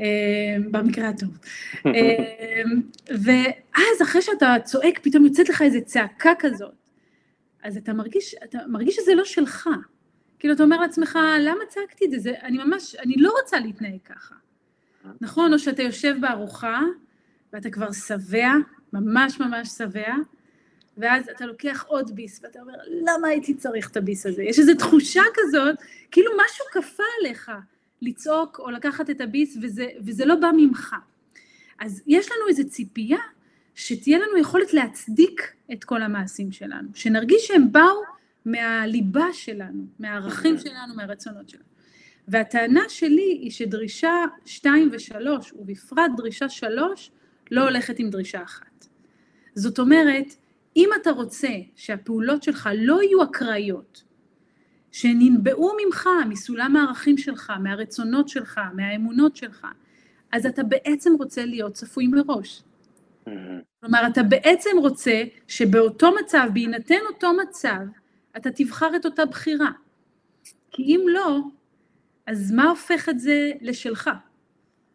אה, במקרה הטוב. אה, ואז אחרי שאתה צועק, פתאום יוצאת לך איזו צעקה כזאת. אז אתה מרגיש, אתה מרגיש שזה לא שלך. כאילו, אתה אומר לעצמך, למה צעקתי את זה? זה? אני ממש, אני לא רוצה להתנהג ככה. נכון? או שאתה יושב בארוחה, ואתה כבר שבע, ממש ממש שבע, ואז אתה לוקח עוד ביס, ואתה אומר, למה הייתי צריך את הביס הזה? יש איזו תחושה כזאת, כאילו משהו כפה עליך. לצעוק או לקחת את הביס וזה, וזה לא בא ממך. אז יש לנו איזו ציפייה שתהיה לנו יכולת להצדיק את כל המעשים שלנו, שנרגיש שהם באו מהליבה שלנו, מהערכים שלנו, מהרצונות שלנו. והטענה שלי היא שדרישה 2 ו-3, ובפרט דרישה 3, לא הולכת עם דרישה אחת. זאת אומרת, אם אתה רוצה שהפעולות שלך לא יהיו אקראיות, שננבעו ממך, מסולם הערכים שלך, מהרצונות שלך, מהאמונות שלך, אז אתה בעצם רוצה להיות צפוי מראש. Mm-hmm. כלומר, אתה בעצם רוצה שבאותו מצב, בהינתן אותו מצב, אתה תבחר את אותה בחירה. כי אם לא, אז מה הופך את זה לשלך?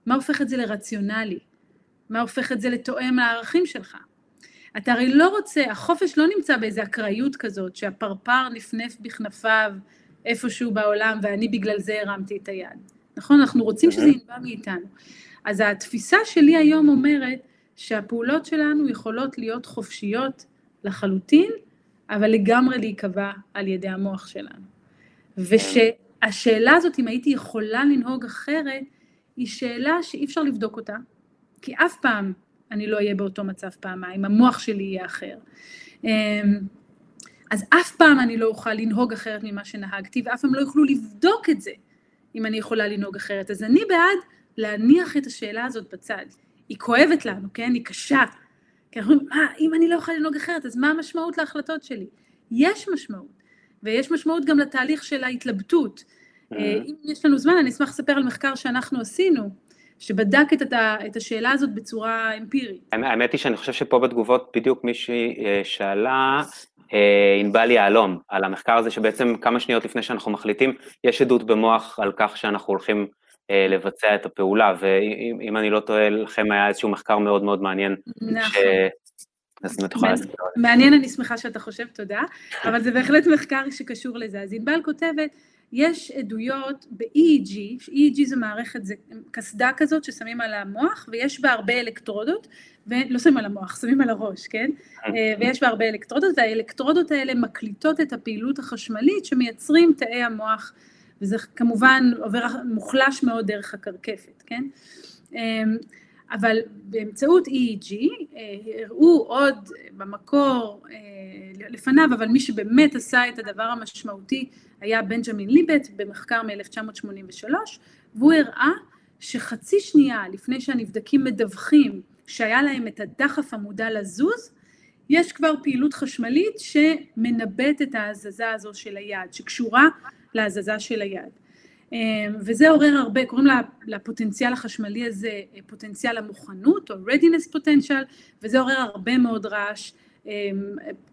מה הופך את זה לרציונלי? מה הופך את זה לתואם לערכים שלך? אתה הרי לא רוצה, החופש לא נמצא באיזו אקראיות כזאת, שהפרפר נפנף בכנפיו איפשהו בעולם ואני בגלל זה הרמתי את היד. נכון? אנחנו רוצים שזה ינבע מאיתנו. אז התפיסה שלי היום אומרת שהפעולות שלנו יכולות להיות חופשיות לחלוטין, אבל לגמרי להיקבע על ידי המוח שלנו. ושהשאלה הזאת, אם הייתי יכולה לנהוג אחרת, היא שאלה שאי אפשר לבדוק אותה, כי אף פעם אני לא אהיה באותו מצב פעמיים, המוח שלי יהיה אחר. אמ, אז אף פעם אני לא אוכל לנהוג אחרת ממה שנהגתי, ואף פעם לא יוכלו לבדוק את זה, אם אני יכולה לנהוג אחרת. אז אני בעד להניח את השאלה הזאת בצד. היא כואבת לנו, כן? היא קשה. כי אנחנו אומרים, אה, אם אני לא יכולה לנהוג אחרת, אז מה המשמעות להחלטות שלי? יש משמעות, ויש משמעות גם לתהליך של ההתלבטות. אה. אם יש לנו זמן, אני אשמח לספר על מחקר שאנחנו עשינו, שבדק את, את השאלה הזאת בצורה אמפירית. האמת היא שאני חושב שפה בתגובות בדיוק מישהי אה, שאלה, אה, ענבל יהלום, על המחקר הזה שבעצם כמה שניות לפני שאנחנו מחליטים, יש עדות במוח על כך שאנחנו הולכים אה, לבצע את הפעולה, ואם אני לא טועה, לכם היה איזשהו מחקר מאוד מאוד מעניין. נכון. ש... אז אם את יכולה להסביר. מעניין, אני שמחה שאתה חושב, תודה, אבל זה בהחלט מחקר שקשור לזה. אז ענבל כותבת, יש עדויות ב-EEG, EEG זה מערכת, זה קסדה כזאת ששמים על המוח ויש בה הרבה אלקטרודות, ולא שמים על המוח, שמים על הראש, כן? אה, ויש בה הרבה אלקטרודות והאלקטרודות האלה מקליטות את הפעילות החשמלית שמייצרים תאי המוח וזה כמובן עובר מוחלש מאוד דרך הקרקפת, כן? אמ, אבל באמצעות EEG אה, הראו עוד במקור אה, לפניו, אבל מי שבאמת עשה את הדבר המשמעותי היה בנג'מין ליבט במחקר מ-1983, והוא הראה שחצי שנייה לפני שהנבדקים מדווחים שהיה להם את הדחף המודע לזוז, יש כבר פעילות חשמלית שמנבאת את ההזזה הזו של היד, שקשורה להזזה של היד. אמ, וזה עורר הרבה, קוראים לפוטנציאל החשמלי הזה אה, פוטנציאל המוכנות או readiness potential, וזה עורר הרבה מאוד רעש,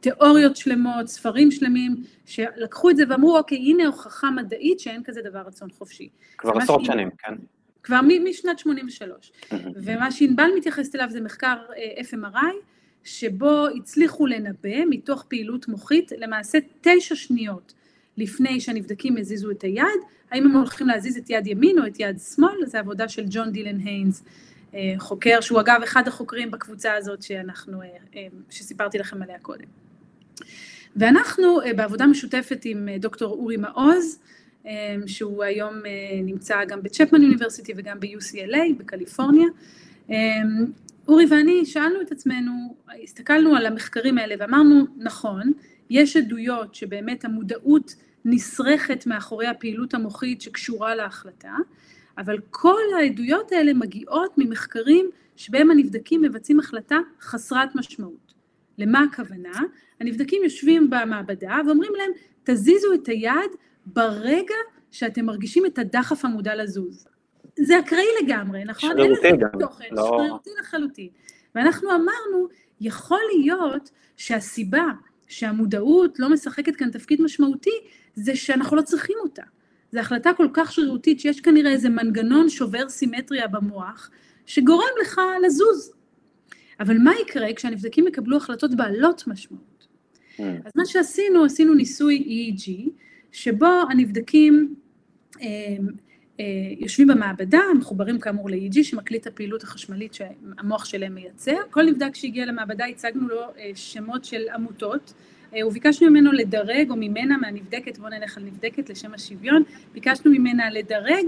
תיאוריות שלמות, ספרים שלמים, שלקחו את זה ואמרו, אוקיי, הנה הוכחה מדעית שאין כזה דבר רצון חופשי. כבר עשרות שנים, כן. כבר משנת 83. ומה שענבל מתייחסת אליו זה מחקר אה, FMRI, שבו הצליחו לנבא מתוך פעילות מוחית למעשה תשע שניות לפני שהנבדקים יזיזו את היד, האם הם הולכים להזיז את יד ימין או את יד שמאל, זו עבודה של ג'ון דילן היינס, חוקר שהוא אגב אחד החוקרים בקבוצה הזאת שאנחנו, אה, שסיפרתי לכם עליה קודם. ואנחנו בעבודה משותפת עם דוקטור אורי מעוז, שהוא היום נמצא גם בצ'פמן אוניברסיטי וגם ב-UCLA בקליפורניה, אורי ואני שאלנו את עצמנו, הסתכלנו על המחקרים האלה ואמרנו, נכון, יש עדויות שבאמת המודעות נסרכת מאחורי הפעילות המוחית שקשורה להחלטה, אבל כל העדויות האלה מגיעות ממחקרים שבהם הנבדקים מבצעים החלטה חסרת משמעות. למה הכוונה? הנבדקים יושבים במעבדה ואומרים להם, תזיזו את היד ברגע שאתם מרגישים את הדחף המודע לזוז. זה אקראי לגמרי, נכון? שרירותי גם. תוכן, לא... שרירותי לחלוטין. ואנחנו אמרנו, יכול להיות שהסיבה שהמודעות לא משחקת כאן תפקיד משמעותי, זה שאנחנו לא צריכים אותה. זו החלטה כל כך שרירותית שיש כנראה איזה מנגנון שובר סימטריה במוח, שגורם לך לזוז. אבל מה יקרה כשהנבדקים יקבלו החלטות בעלות משמעות? Mm. אז מה שעשינו, עשינו ניסוי EEG, שבו הנבדקים אה, אה, יושבים במעבדה, מחוברים כאמור ל-EEG שמקליט את הפעילות החשמלית שהמוח שלהם מייצר. כל נבדק שהגיע למעבדה הצגנו לו אה, שמות של עמותות, וביקשנו ממנו לדרג, או ממנה, מהנבדקת, בואו נלך על נבדקת לשם השוויון, ביקשנו ממנה לדרג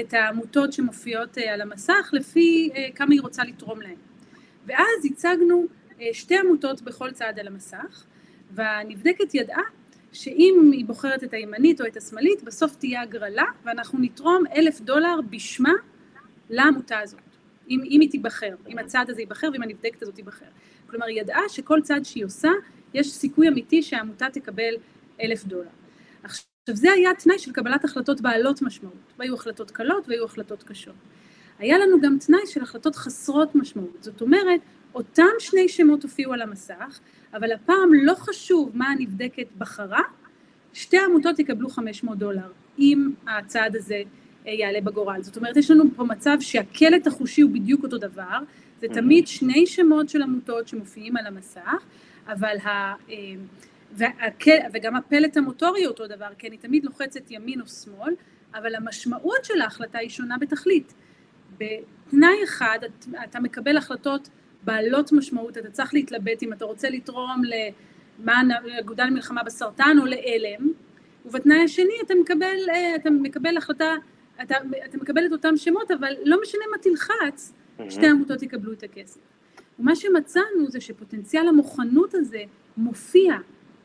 את העמותות שמופיעות על המסך לפי כמה היא רוצה לתרום להן. ואז הצגנו שתי עמותות בכל צד על המסך, והנבדקת ידעה שאם היא בוחרת את הימנית או את השמאלית, בסוף תהיה הגרלה, ואנחנו נתרום אלף דולר בשמה לעמותה הזאת, אם, אם היא תיבחר, אם הצעד הזה ייבחר ואם הנבדקת הזאת תיבחר. כלומר, היא ידעה שכל צעד שהיא עושה, יש סיכוי אמיתי שהעמותה תקבל אלף דולר. עכשיו, זה היה תנאי של קבלת החלטות בעלות משמעות, והיו החלטות קלות והיו החלטות קשות. היה לנו גם תנאי של החלטות חסרות משמעות, זאת אומרת, אותם שני שמות הופיעו על המסך, אבל הפעם לא חשוב מה הנבדקת בחרה, שתי עמותות יקבלו 500 דולר, אם הצעד הזה אה, יעלה בגורל. זאת אומרת, יש לנו פה מצב שהקלט החושי הוא בדיוק אותו דבר, זה mm-hmm. תמיד שני שמות של עמותות שמופיעים על המסך, אבל ה... והקל, וגם הפלט המוטורי אותו דבר, כי אני תמיד לוחצת ימין או שמאל, אבל המשמעות של ההחלטה היא שונה בתכלית. בתנאי אחד אתה מקבל החלטות בעלות משמעות, אתה צריך להתלבט אם אתה רוצה לתרום למען האגודה למלחמה בסרטן או לעלם, ובתנאי השני אתה מקבל, אה, אתה מקבל החלטה, אתה, אתה מקבל את אותם שמות, אבל לא משנה מה תלחץ, שתי עמותות יקבלו את הכסף. ומה שמצאנו זה שפוטנציאל המוכנות הזה מופיע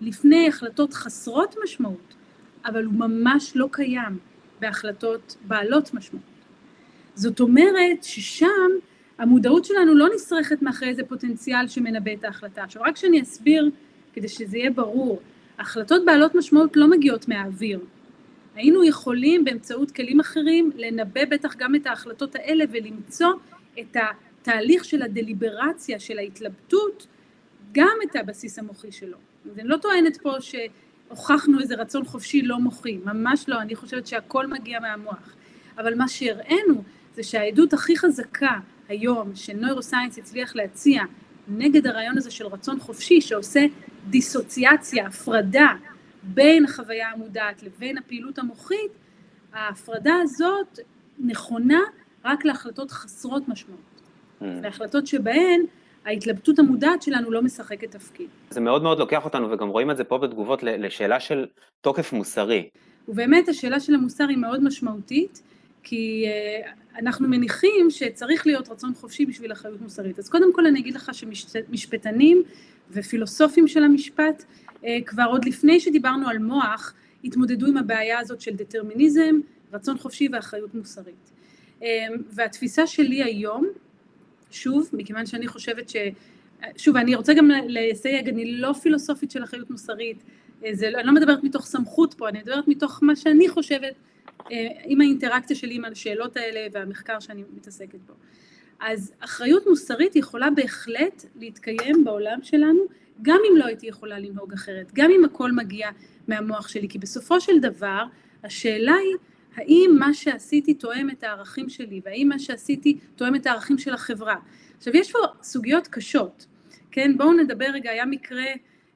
לפני החלטות חסרות משמעות, אבל הוא ממש לא קיים בהחלטות בעלות משמעות. זאת אומרת ששם המודעות שלנו לא נשרכת מאחורי איזה פוטנציאל שמנבא את ההחלטה. עכשיו רק שאני אסביר, כדי שזה יהיה ברור, החלטות בעלות משמעות לא מגיעות מהאוויר. היינו יכולים באמצעות כלים אחרים לנבא בטח גם את ההחלטות האלה ולמצוא את התהליך של הדליברציה, של ההתלבטות, גם את הבסיס המוחי שלו. אז אני לא טוענת פה שהוכחנו איזה רצון חופשי לא מוחי, ממש לא, אני חושבת שהכל מגיע מהמוח. אבל מה שהראינו זה שהעדות הכי חזקה היום שנוירוסיינס הצליח להציע נגד הרעיון הזה של רצון חופשי שעושה דיסוציאציה, הפרדה בין החוויה המודעת לבין הפעילות המוחית, ההפרדה הזאת נכונה רק להחלטות חסרות משמעות, mm. להחלטות שבהן ההתלבטות המודעת שלנו לא משחקת תפקיד. זה מאוד מאוד לוקח אותנו, וגם רואים את זה פה בתגובות, לשאלה של תוקף מוסרי. ובאמת השאלה של המוסר היא מאוד משמעותית, כי אה, אנחנו מניחים שצריך להיות רצון חופשי בשביל אחריות מוסרית. אז קודם כל אני אגיד לך שמשפטנים ופילוסופים של המשפט, אה, כבר עוד לפני שדיברנו על מוח, התמודדו עם הבעיה הזאת של דטרמיניזם, רצון חופשי ואחריות מוסרית. אה, והתפיסה שלי היום, שוב, מכיוון שאני חושבת ש... שוב, אני רוצה גם לסייג, אני לא פילוסופית של אחריות מוסרית, זה, לא, אני לא מדברת מתוך סמכות פה, אני מדברת מתוך מה שאני חושבת אה, עם האינטראקציה שלי עם השאלות האלה והמחקר שאני מתעסקת בו. אז אחריות מוסרית יכולה בהחלט להתקיים בעולם שלנו, גם אם לא הייתי יכולה לנהוג אחרת, גם אם הכל מגיע מהמוח שלי, כי בסופו של דבר השאלה היא האם מה שעשיתי תואם את הערכים שלי, והאם מה שעשיתי תואם את הערכים של החברה. עכשיו יש פה סוגיות קשות, כן? בואו נדבר רגע, היה מקרה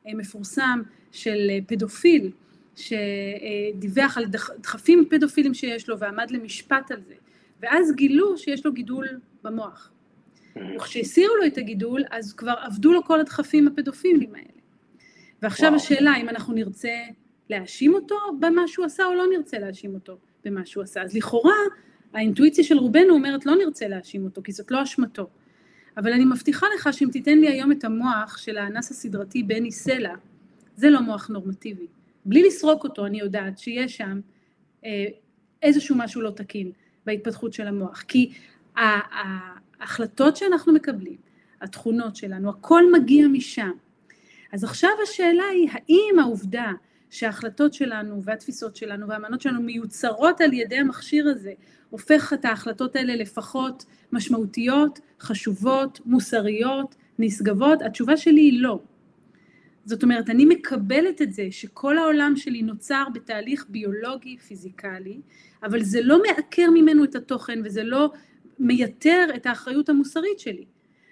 אה, מפורסם של אה, פדופיל שדיווח על דחפים פדופילים שיש לו ועמד למשפט על זה, ואז גילו שיש לו גידול במוח. וכשהסירו לו את הגידול, אז כבר עבדו לו כל הדחפים הפדופילים האלה. ועכשיו וואו. השאלה אם אנחנו נרצה להאשים אותו במה שהוא עשה או לא נרצה להאשים אותו במה שהוא עשה. אז לכאורה האינטואיציה של רובנו אומרת לא נרצה להאשים אותו, כי זאת לא אשמתו. אבל אני מבטיחה לך שאם תיתן לי היום את המוח של האנס הסדרתי בני סלע, זה לא מוח נורמטיבי. בלי לסרוק אותו, אני יודעת שיש שם אה, איזשהו משהו לא תקין בהתפתחות של המוח. כי ההחלטות שאנחנו מקבלים, התכונות שלנו, הכל מגיע משם. אז עכשיו השאלה היא, האם העובדה שההחלטות שלנו והתפיסות שלנו והאמנות שלנו מיוצרות על ידי המכשיר הזה, הופך את ההחלטות האלה לפחות משמעותיות, חשובות, מוסריות, נשגבות? התשובה שלי היא לא. זאת אומרת, אני מקבלת את זה שכל העולם שלי נוצר בתהליך ביולוגי פיזיקלי, אבל זה לא מעקר ממנו את התוכן וזה לא מייתר את האחריות המוסרית שלי.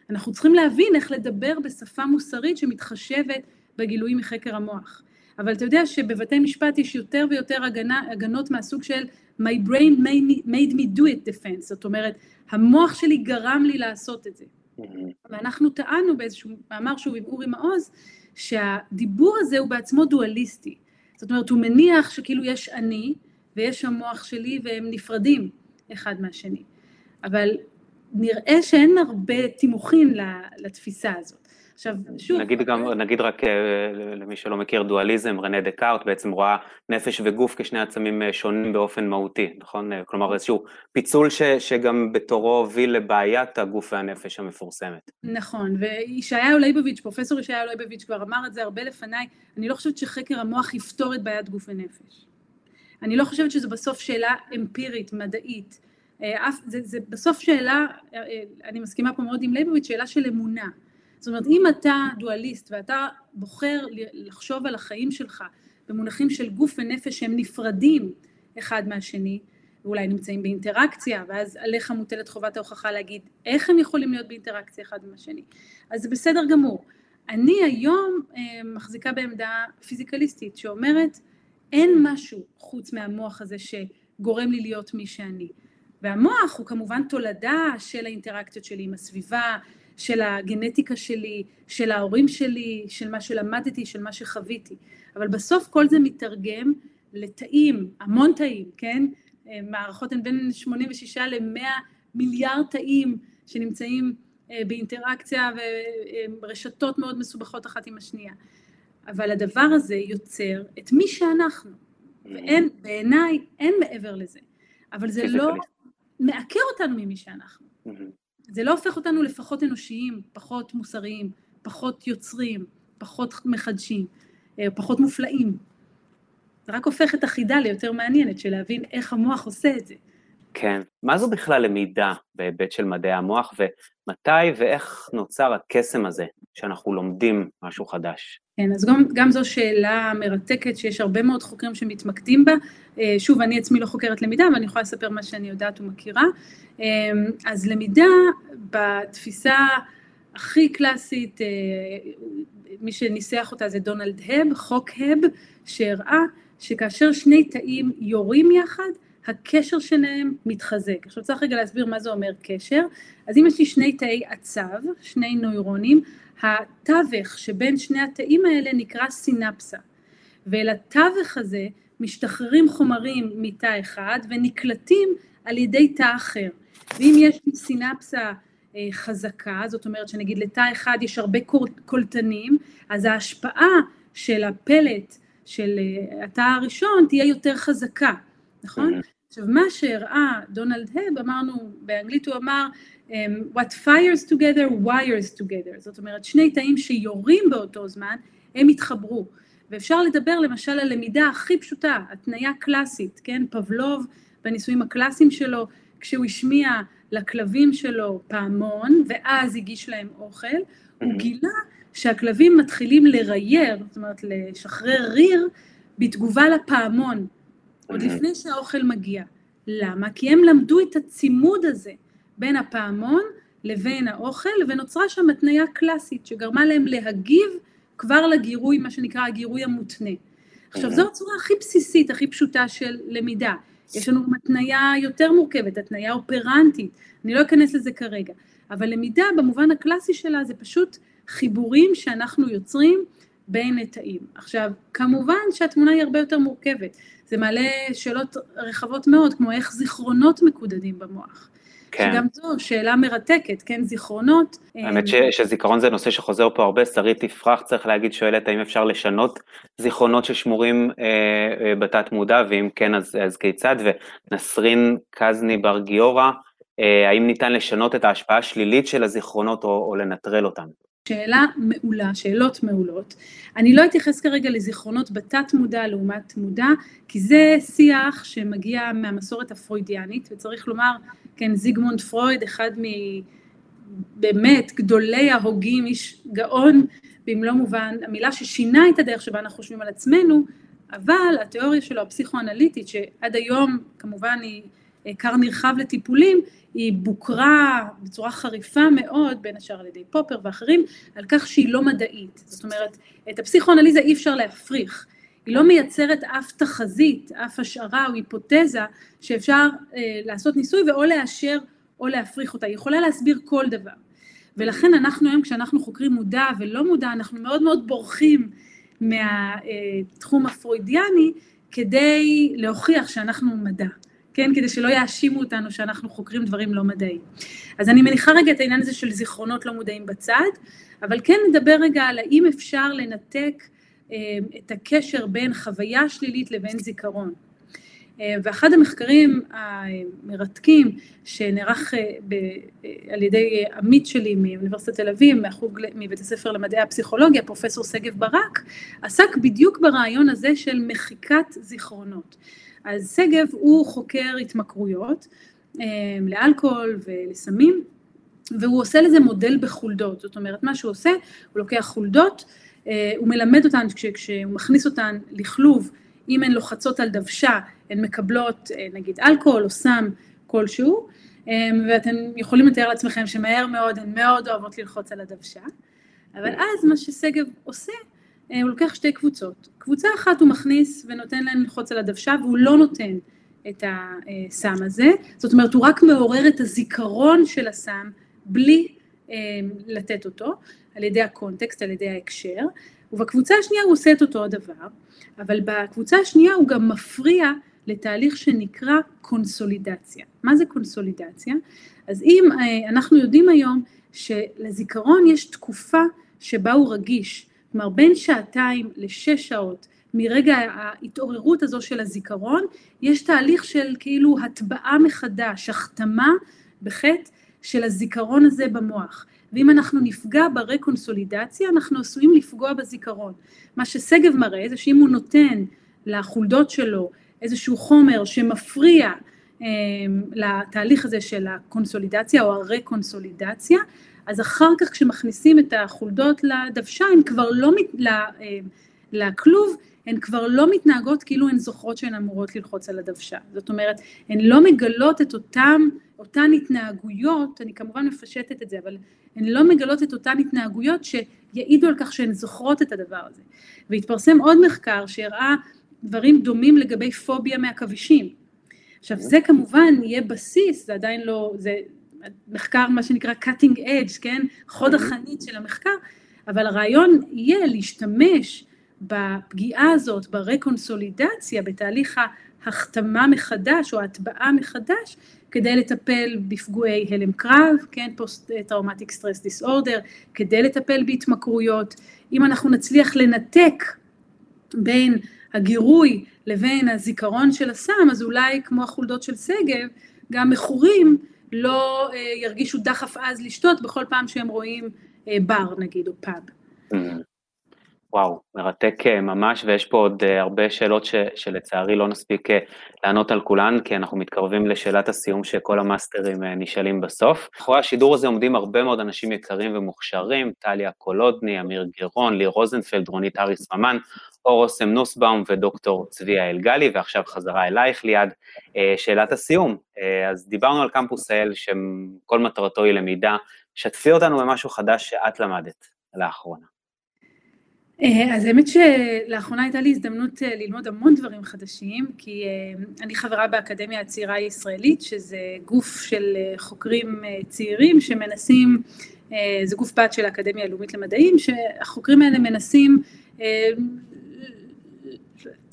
אנחנו צריכים להבין איך לדבר בשפה מוסרית שמתחשבת בגילויים מחקר המוח. אבל אתה יודע שבבתי משפט יש יותר ויותר הגנה, הגנות מהסוג של My brain made me, made me do it defense, זאת אומרת, המוח שלי גרם לי לעשות את זה. Mm-hmm. ואנחנו טענו באיזשהו מאמר שוב עם אורי מעוז, שהדיבור הזה הוא בעצמו דואליסטי. זאת אומרת, הוא מניח שכאילו יש אני ויש המוח שלי והם נפרדים אחד מהשני. אבל נראה שאין הרבה תימוכין לתפיסה הזאת. עכשיו, שוב... נגיד, גם, נגיד רק אה, למי שלא מכיר דואליזם, רנה דקארט בעצם רואה נפש וגוף כשני עצמים אה, שונים באופן מהותי, נכון? אה, כלומר איזשהו פיצול ש, שגם בתורו הוביל לבעיית הגוף והנפש המפורסמת. נכון, וישעיהו ליבוביץ', פרופסור ישעיהו ליבוביץ' כבר אמר את זה הרבה לפניי, אני לא חושבת שחקר המוח יפתור את בעיית גוף ונפש. אני לא חושבת שזו בסוף שאלה אמפירית, מדעית. זה, זה בסוף שאלה, אני מסכימה פה מאוד עם ליבוביץ', שאלה של אמונה. זאת אומרת, אם אתה דואליסט ואתה בוחר לחשוב על החיים שלך במונחים של גוף ונפש שהם נפרדים אחד מהשני, ואולי נמצאים באינטראקציה, ואז עליך מוטלת חובת ההוכחה להגיד איך הם יכולים להיות באינטראקציה אחד עם השני. אז זה בסדר גמור. אני היום אה, מחזיקה בעמדה פיזיקליסטית שאומרת אין משהו חוץ מהמוח הזה שגורם לי להיות מי שאני. והמוח הוא כמובן תולדה של האינטראקציות שלי עם הסביבה, של הגנטיקה שלי, של ההורים שלי, של מה שלמדתי, של מה שחוויתי. אבל בסוף כל זה מתרגם לתאים, המון תאים, כן? מערכות הן בין 86 ל-100 מיליארד תאים שנמצאים אה, באינטראקציה ורשתות מאוד מסובכות אחת עם השנייה. אבל הדבר הזה יוצר את מי שאנחנו, ואין, בעיניי, אין מעבר לזה. אבל זה לא מעקר אותנו ממי שאנחנו. זה לא הופך אותנו לפחות אנושיים, פחות מוסריים, פחות יוצרים, פחות מחדשים, אה, פחות מופלאים. זה רק הופך את החידה ליותר מעניינת, של להבין איך המוח עושה את זה. כן. מה זו בכלל למידה בהיבט של מדעי המוח, ומתי ואיך נוצר הקסם הזה שאנחנו לומדים משהו חדש? כן, אז גם, גם זו שאלה מרתקת שיש הרבה מאוד חוקרים שמתמקדים בה. אה, שוב, אני עצמי לא חוקרת למידה, אבל אני יכולה לספר מה שאני יודעת ומכירה. אה, אז למידה, בתפיסה הכי קלאסית, אה, מי שניסח אותה זה דונלד הב, חוק הב, שהראה שכאשר שני תאים יורים יחד, הקשר שלהם מתחזק. עכשיו צריך רגע להסביר מה זה אומר קשר. אז אם יש לי שני תאי עצב, שני נוירונים, התווך שבין שני התאים האלה נקרא סינפסה. ואל התווך הזה משתחררים חומרים מתא אחד ונקלטים על ידי תא אחר. ואם יש סינפסה אה, חזקה, זאת אומרת שנגיד לתא אחד יש הרבה קולטנים, אז ההשפעה של הפלט של אה, התא הראשון תהיה יותר חזקה, נכון? Mm-hmm. עכשיו מה שהראה דונלד הב, אמרנו, באנגלית הוא אמר, um, what fires together wires together, זאת אומרת שני תאים שיורים באותו זמן, הם יתחברו. ואפשר לדבר למשל על למידה הכי פשוטה, התניה קלאסית, כן? פבלוב בניסויים הקלאסיים שלו, כשהוא השמיע לכלבים שלו פעמון, ואז הגיש להם אוכל, הוא גילה שהכלבים מתחילים לרייר, זאת אומרת לשחרר ריר, בתגובה לפעמון, עוד לפני שהאוכל מגיע. למה? כי הם למדו את הצימוד הזה בין הפעמון לבין האוכל, ונוצרה שם התניה קלאסית שגרמה להם להגיב כבר לגירוי, מה שנקרא הגירוי המותנה. עכשיו זו הצורה הכי בסיסית, הכי פשוטה של למידה. יש לנו גם התניה יותר מורכבת, התניה אופרנטית, אני לא אכנס לזה כרגע, אבל למידה במובן הקלאסי שלה זה פשוט חיבורים שאנחנו יוצרים בין תאים. עכשיו, כמובן שהתמונה היא הרבה יותר מורכבת, זה מעלה שאלות רחבות מאוד, כמו איך זיכרונות מקודדים במוח. כן. שגם זו שאלה מרתקת, כן, זיכרונות. האמת ש, שזיכרון זה נושא שחוזר פה הרבה, שרית תפרח, צריך להגיד, שואלת האם אפשר לשנות זיכרונות ששמורים אה, אה, בתת מודע, ואם כן, אז, אז כיצד, ונסרין קזני בר גיורא, אה, האם ניתן לשנות את ההשפעה השלילית של הזיכרונות או, או לנטרל אותן? שאלה מעולה, שאלות מעולות. אני לא אתייחס כרגע לזיכרונות בתת מודע לעומת מודע, כי זה שיח שמגיע מהמסורת הפרוידיאנית, וצריך לומר, כן, זיגמונד פרויד, אחד מבאמת גדולי ההוגים, איש גאון במלוא מובן, המילה ששינה את הדרך שבה אנחנו חושבים על עצמנו, אבל התיאוריה שלו הפסיכואנליטית, שעד היום כמובן היא כר נרחב לטיפולים, היא בוקרה בצורה חריפה מאוד, בין השאר על ידי פופר ואחרים, על כך שהיא לא מדעית. זאת אומרת, את הפסיכואנליזה אי אפשר להפריך. היא לא מייצרת אף תחזית, אף השערה או היפותזה שאפשר אה, לעשות ניסוי ואו לאשר או להפריך אותה. היא יכולה להסביר כל דבר. ולכן אנחנו היום כשאנחנו חוקרים מודע ולא מודע, אנחנו מאוד מאוד בורחים מהתחום הפרוידיאני כדי להוכיח שאנחנו מדע. כן, כדי שלא יאשימו אותנו שאנחנו חוקרים דברים לא מדעיים. אז אני מניחה רגע את העניין הזה של זיכרונות לא מודעים בצד, אבל כן נדבר רגע על האם אפשר לנתק אה, את הקשר בין חוויה שלילית לבין זיכרון. אה, ואחד המחקרים המרתקים שנערך אה, על ידי עמית שלי מאוניברסיטת תל אביב, מהחוג, מבית הספר למדעי הפסיכולוגיה, פרופסור שגב ברק, עסק בדיוק ברעיון הזה של מחיקת זיכרונות. אז שגב הוא חוקר התמכרויות אה, לאלכוהול ולסמים, והוא עושה לזה מודל בחולדות, זאת אומרת מה שהוא עושה, הוא לוקח חולדות, אה, הוא מלמד אותן, כש, כשהוא מכניס אותן לכלוב, אם הן לוחצות על דוושה, הן מקבלות אה, נגיד אלכוהול או סם כלשהו, ואתם יכולים לתאר לעצמכם שמהר מאוד הן מאוד אוהבות ללחוץ על הדוושה, אבל אז מה ששגב עושה, הוא לוקח שתי קבוצות, קבוצה אחת הוא מכניס ונותן להם ללחוץ על הדוושה והוא לא נותן את הסם הזה, זאת אומרת הוא רק מעורר את הזיכרון של הסם בלי אה, לתת אותו, על ידי הקונטקסט, על ידי ההקשר, ובקבוצה השנייה הוא עושה את אותו הדבר, אבל בקבוצה השנייה הוא גם מפריע לתהליך שנקרא קונסולידציה. מה זה קונסולידציה? אז אם אה, אנחנו יודעים היום שלזיכרון יש תקופה שבה הוא רגיש, כלומר בין שעתיים לשש שעות מרגע ההתעוררות הזו של הזיכרון, יש תהליך של כאילו הטבעה מחדש, החתמה בחטא של הזיכרון הזה במוח. ואם אנחנו נפגע ברקונסולידציה, אנחנו עשויים לפגוע בזיכרון. מה ששגב מראה זה שאם הוא נותן לחולדות שלו איזשהו חומר שמפריע אה, לתהליך הזה של הקונסולידציה או הרקונסולידציה, אז אחר כך כשמכניסים את החולדות לדוושה, הן כבר לא, מת... אה, לכלוב, הן כבר לא מתנהגות כאילו הן זוכרות שהן אמורות ללחוץ על הדוושה. זאת אומרת, הן לא מגלות את אותם, אותן התנהגויות, אני כמובן מפשטת את זה, אבל הן לא מגלות את אותן התנהגויות שיעידו על כך שהן זוכרות את הדבר הזה. והתפרסם עוד מחקר שהראה דברים דומים לגבי פוביה מעכבישים. עכשיו זה כמובן יהיה בסיס, זה עדיין לא, זה מחקר מה שנקרא cutting edge, כן? חוד החנית של המחקר, אבל הרעיון יהיה להשתמש בפגיעה הזאת, ברקונסולידציה, בתהליך ההחתמה מחדש או ההטבעה מחדש, כדי לטפל בפגועי הלם קרב, כן, post traumatic stress disorder, כדי לטפל בהתמכרויות. אם אנחנו נצליח לנתק בין הגירוי לבין הזיכרון של הסם, אז אולי כמו החולדות של שגב, גם מכורים לא אה, ירגישו דחף עז לשתות בכל פעם שהם רואים אה, בר נגיד או פאב. Mm-hmm. וואו, מרתק אה, ממש, ויש פה עוד הרבה שאלות ש, שלצערי לא נספיק לענות על כולן, כי אנחנו מתקרבים לשאלת הסיום שכל המאסטרים נשאלים בסוף. אחרי השידור הזה עומדים הרבה מאוד אנשים יקרים ומוכשרים, טליה קולודני, אמיר גירון, לי רוזנפלד, רונית אריס ממן, אור אוסם נוסבאום ודוקטור צביה אלגלי, ועכשיו חזרה אלייך ליד. שאלת הסיום, אז דיברנו על קמפוס האל, שכל מטרתו היא למידה, שתפי אותנו במשהו חדש שאת למדת לאחרונה. אז האמת שלאחרונה הייתה לי הזדמנות ללמוד המון דברים חדשים, כי אני חברה באקדמיה הצעירה הישראלית, שזה גוף של חוקרים צעירים שמנסים, זה גוף בת של האקדמיה הלאומית למדעים, שהחוקרים האלה מנסים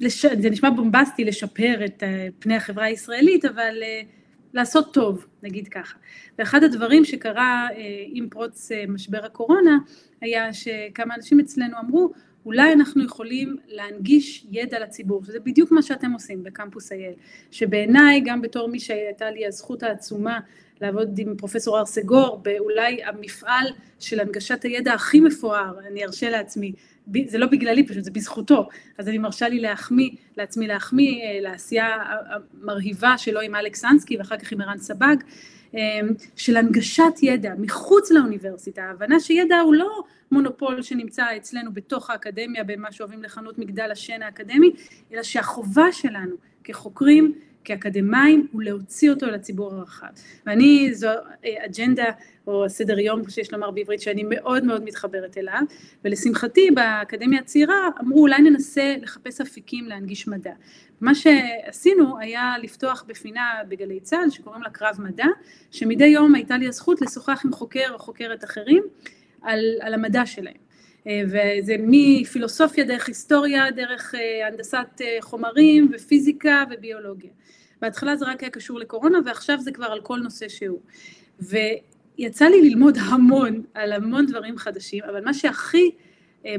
לש... זה נשמע בומבסטי לשפר את אה, פני החברה הישראלית, אבל uh, לעשות טוב, נגיד ככה. ואחד הדברים שקרה uh, עם פרוץ משבר הקורונה, היה שכמה אנשים אצלנו אמרו, אולי אנחנו יכולים להנגיש ידע לציבור, שזה בדיוק מה שאתם עושים בקמפוס אייל, שבעיניי, גם בתור מי שהייתה לי הזכות העצומה לעבוד עם פרופסור ארסגור, באולי המפעל של הנגשת הידע הכי מפואר, אני ארשה לעצמי, זה לא בגללי פשוט, זה בזכותו, אז אני מרשה לי להחמיא, לעצמי להחמיא אה, לעשייה המרהיבה שלו עם אלכס אנסקי ואחר כך עם ערן סבג, אה, של הנגשת ידע מחוץ לאוניברסיטה, ההבנה שידע הוא לא מונופול שנמצא אצלנו בתוך האקדמיה במה שאוהבים לכנות מגדל השן האקדמי, אלא שהחובה שלנו כחוקרים כאקדמאים הוא להוציא אותו לציבור הרחב. ואני, זו אה, אג'נדה או סדר יום שיש לומר בעברית שאני מאוד מאוד מתחברת אליו, ולשמחתי באקדמיה הצעירה אמרו אולי ננסה לחפש אפיקים להנגיש מדע. מה שעשינו היה לפתוח בפינה בגלי צה"ל שקוראים לה קרב מדע, שמדי יום הייתה לי הזכות לשוחח עם חוקר או חוקרת אחרים על, על המדע שלהם. אה, וזה מפילוסופיה דרך היסטוריה, דרך אה, הנדסת חומרים ופיזיקה וביולוגיה. בהתחלה זה רק היה קשור לקורונה ועכשיו זה כבר על כל נושא שהוא. ויצא לי ללמוד המון על המון דברים חדשים, אבל מה שהכי אה,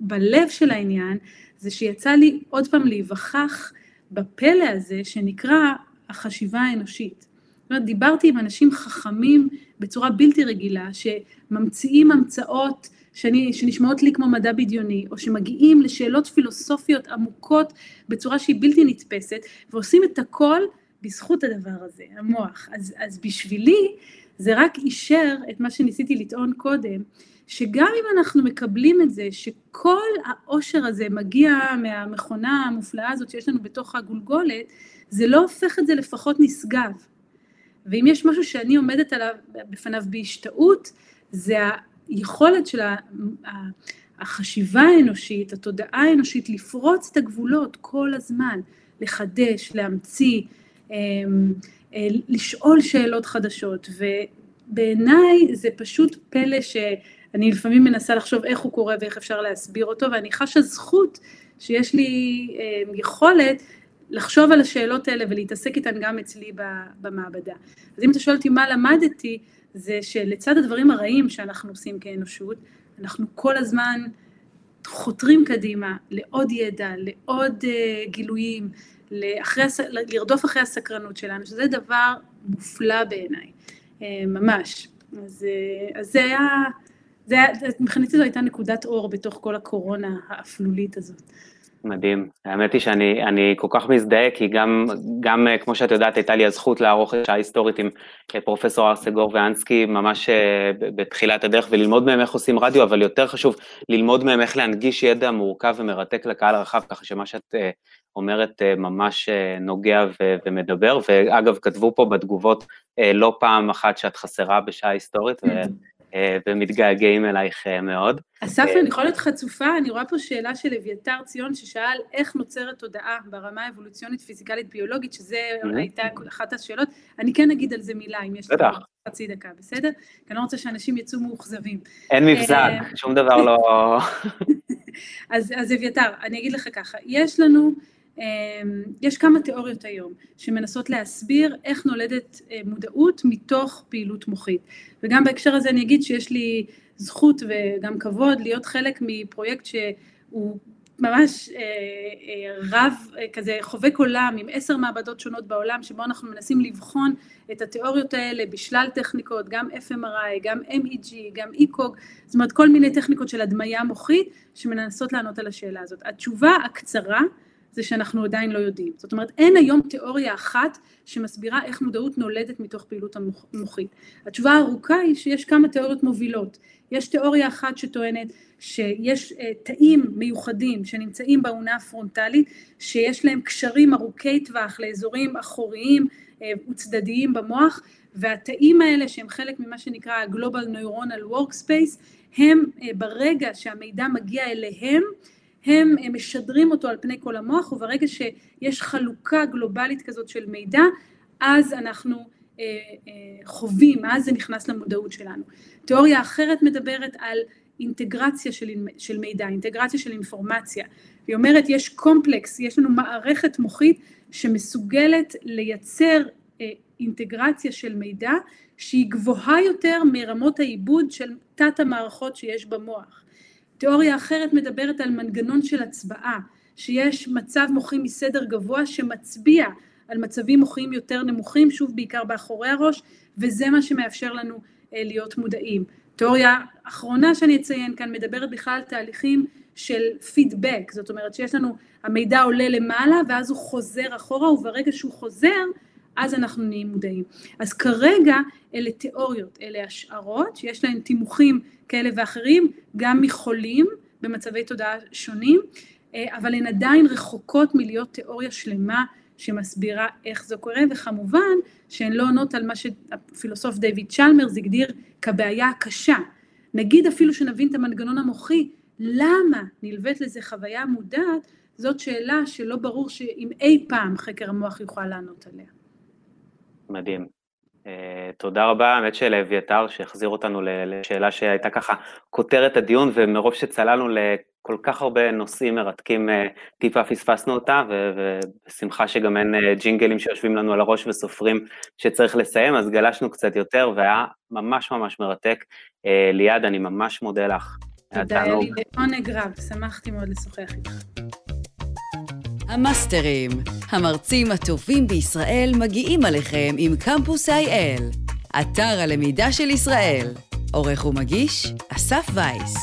בלב של העניין זה שיצא לי עוד פעם להיווכח בפלא הזה שנקרא החשיבה האנושית. זאת אומרת, דיברתי עם אנשים חכמים בצורה בלתי רגילה, שממציאים המצאות שאני, שנשמעות לי כמו מדע בדיוני, או שמגיעים לשאלות פילוסופיות עמוקות בצורה שהיא בלתי נתפסת, ועושים את הכל בזכות הדבר הזה, המוח. אז, אז בשבילי זה רק אישר את מה שניסיתי לטעון קודם, שגם אם אנחנו מקבלים את זה, שכל העושר הזה מגיע מהמכונה המופלאה הזאת שיש לנו בתוך הגולגולת, זה לא הופך את זה לפחות נשגב. ואם יש משהו שאני עומדת עליו בפניו בהשתאות, זה היכולת של החשיבה האנושית, התודעה האנושית, לפרוץ את הגבולות כל הזמן, לחדש, להמציא, אמ, אה, לשאול שאלות חדשות, ובעיניי זה פשוט פלא שאני לפעמים מנסה לחשוב איך הוא קורה ואיך אפשר להסביר אותו, ואני חשה זכות שיש לי אמ, יכולת לחשוב על השאלות האלה ולהתעסק איתן גם אצלי במעבדה. אז אם אתה שואל אותי מה למדתי, זה שלצד הדברים הרעים שאנחנו עושים כאנושות, אנחנו כל הזמן חותרים קדימה לעוד ידע, לעוד uh, גילויים, לאחרי, לרדוף אחרי הסקרנות שלנו, שזה דבר מופלא בעיניי, uh, ממש. אז, uh, אז זה היה, זה היה, מבחינתי זו הייתה נקודת אור בתוך כל הקורונה האפלולית הזאת. מדהים. האמת היא שאני כל כך מזדהה, כי גם, גם אה, כמו שאת יודעת, הייתה לי הזכות לערוך את שעה היסטורית עם אה, פרופסור ארסגור ואנסקי ממש אה, בתחילת הדרך, וללמוד מהם איך עושים רדיו, אבל יותר חשוב, ללמוד מהם איך להנגיש ידע מורכב ומרתק לקהל הרחב, ככה שמה שאת אומרת ממש נוגע ומדבר, ואגב, כתבו פה בתגובות לא פעם אחת שאת חסרה בשעה היסטורית, אה, ומתגעגעים אלייך אה, מאוד. אסף, אני יכולה להיות חצופה, אני רואה פה שאלה של אביתר ציון ששאל איך נוצרת תודעה ברמה האבולוציונית, פיזיקלית, ביולוגית, שזה הייתה אחת השאלות. אני כן אגיד על זה מילה, אם יש לך חצי דקה, בסדר? כי אני לא רוצה שאנשים יצאו מאוכזבים. אין מבזק, אה, שום דבר לא... אז, אביתר, אני אגיד לך ככה, יש לנו, יש כמה תיאוריות היום שמנסות להסביר איך נולדת אה, מודעות מתוך פעילות מוחית. וגם בהקשר הזה אני אגיד שיש לי זכות וגם כבוד להיות חלק מפרויקט שהוא ממש אה, אה, רב, כזה חובק עולם עם עשר מעבדות שונות בעולם שבו אנחנו מנסים לבחון את התיאוריות האלה בשלל טכניקות, גם FMRI, גם MEG, גם ECOG, זאת אומרת כל מיני טכניקות של הדמיה מוחית שמנסות לענות על השאלה הזאת. התשובה הקצרה זה שאנחנו עדיין לא יודעים. זאת אומרת, אין היום תיאוריה אחת שמסבירה איך מודעות נולדת מתוך פעילות המוחית. התשובה הארוכה היא שיש כמה תיאוריות מובילות. יש תיאוריה אחת שטוענת שיש uh, תאים מיוחדים שנמצאים באונה הפרונטלית, שיש להם קשרים ארוכי טווח לאזורים אחוריים uh, וצדדיים במוח, והתאים האלה שהם חלק ממה שנקרא ה-Global Neuronal Workspace, הם uh, ברגע שהמידע מגיע אליהם, הם משדרים אותו על פני כל המוח, וברגע שיש חלוקה גלובלית כזאת של מידע, אז אנחנו אה, אה, חווים, אז זה נכנס למודעות שלנו. תיאוריה אחרת מדברת על אינטגרציה של, של מידע, אינטגרציה של אינפורמציה. היא אומרת יש קומפלקס, יש לנו מערכת מוחית שמסוגלת לייצר אה, אינטגרציה של מידע שהיא גבוהה יותר מרמות העיבוד של תת המערכות שיש במוח. תיאוריה אחרת מדברת על מנגנון של הצבעה, שיש מצב מוחי מסדר גבוה שמצביע על מצבים מוחיים יותר נמוכים, שוב בעיקר באחורי הראש, וזה מה שמאפשר לנו אה, להיות מודעים. תיאוריה אחרונה שאני אציין כאן מדברת בכלל על תהליכים של פידבק, זאת אומרת שיש לנו, המידע עולה למעלה ואז הוא חוזר אחורה וברגע שהוא חוזר אז אנחנו נהיים מודעים. אז כרגע אלה תיאוריות, אלה השערות שיש להן תימוכים כאלה ואחרים, גם מחולים במצבי תודעה שונים, אה, אבל הן עדיין רחוקות מלהיות תיאוריה שלמה שמסבירה איך זה קורה, וכמובן שהן לא עונות על מה שהפילוסוף דיוויד צ'למרס הגדיר כבעיה הקשה. נגיד אפילו שנבין את המנגנון המוחי, למה נלווית לזה חוויה מודעת, זאת שאלה שלא ברור שאם אי פעם חקר המוח יוכל לענות עליה. מדהים. Uh, תודה רבה, האמת שלאביתר שהחזיר אותנו לשאלה שהייתה ככה כותרת הדיון ומרוב שצללנו לכל כך הרבה נושאים מרתקים uh, טיפה פספסנו אותה ובשמחה שגם אין uh, ג'ינגלים שיושבים לנו על הראש וסופרים שצריך לסיים אז גלשנו קצת יותר והיה ממש ממש מרתק. Uh, ליעד אני ממש מודה לך. תודה, היה לי לעונג רב, שמחתי מאוד לשוחח איתך. המאסטרים, המרצים הטובים בישראל מגיעים עליכם עם קמפוס IL, אתר הלמידה של ישראל. עורך ומגיש, אסף וייס.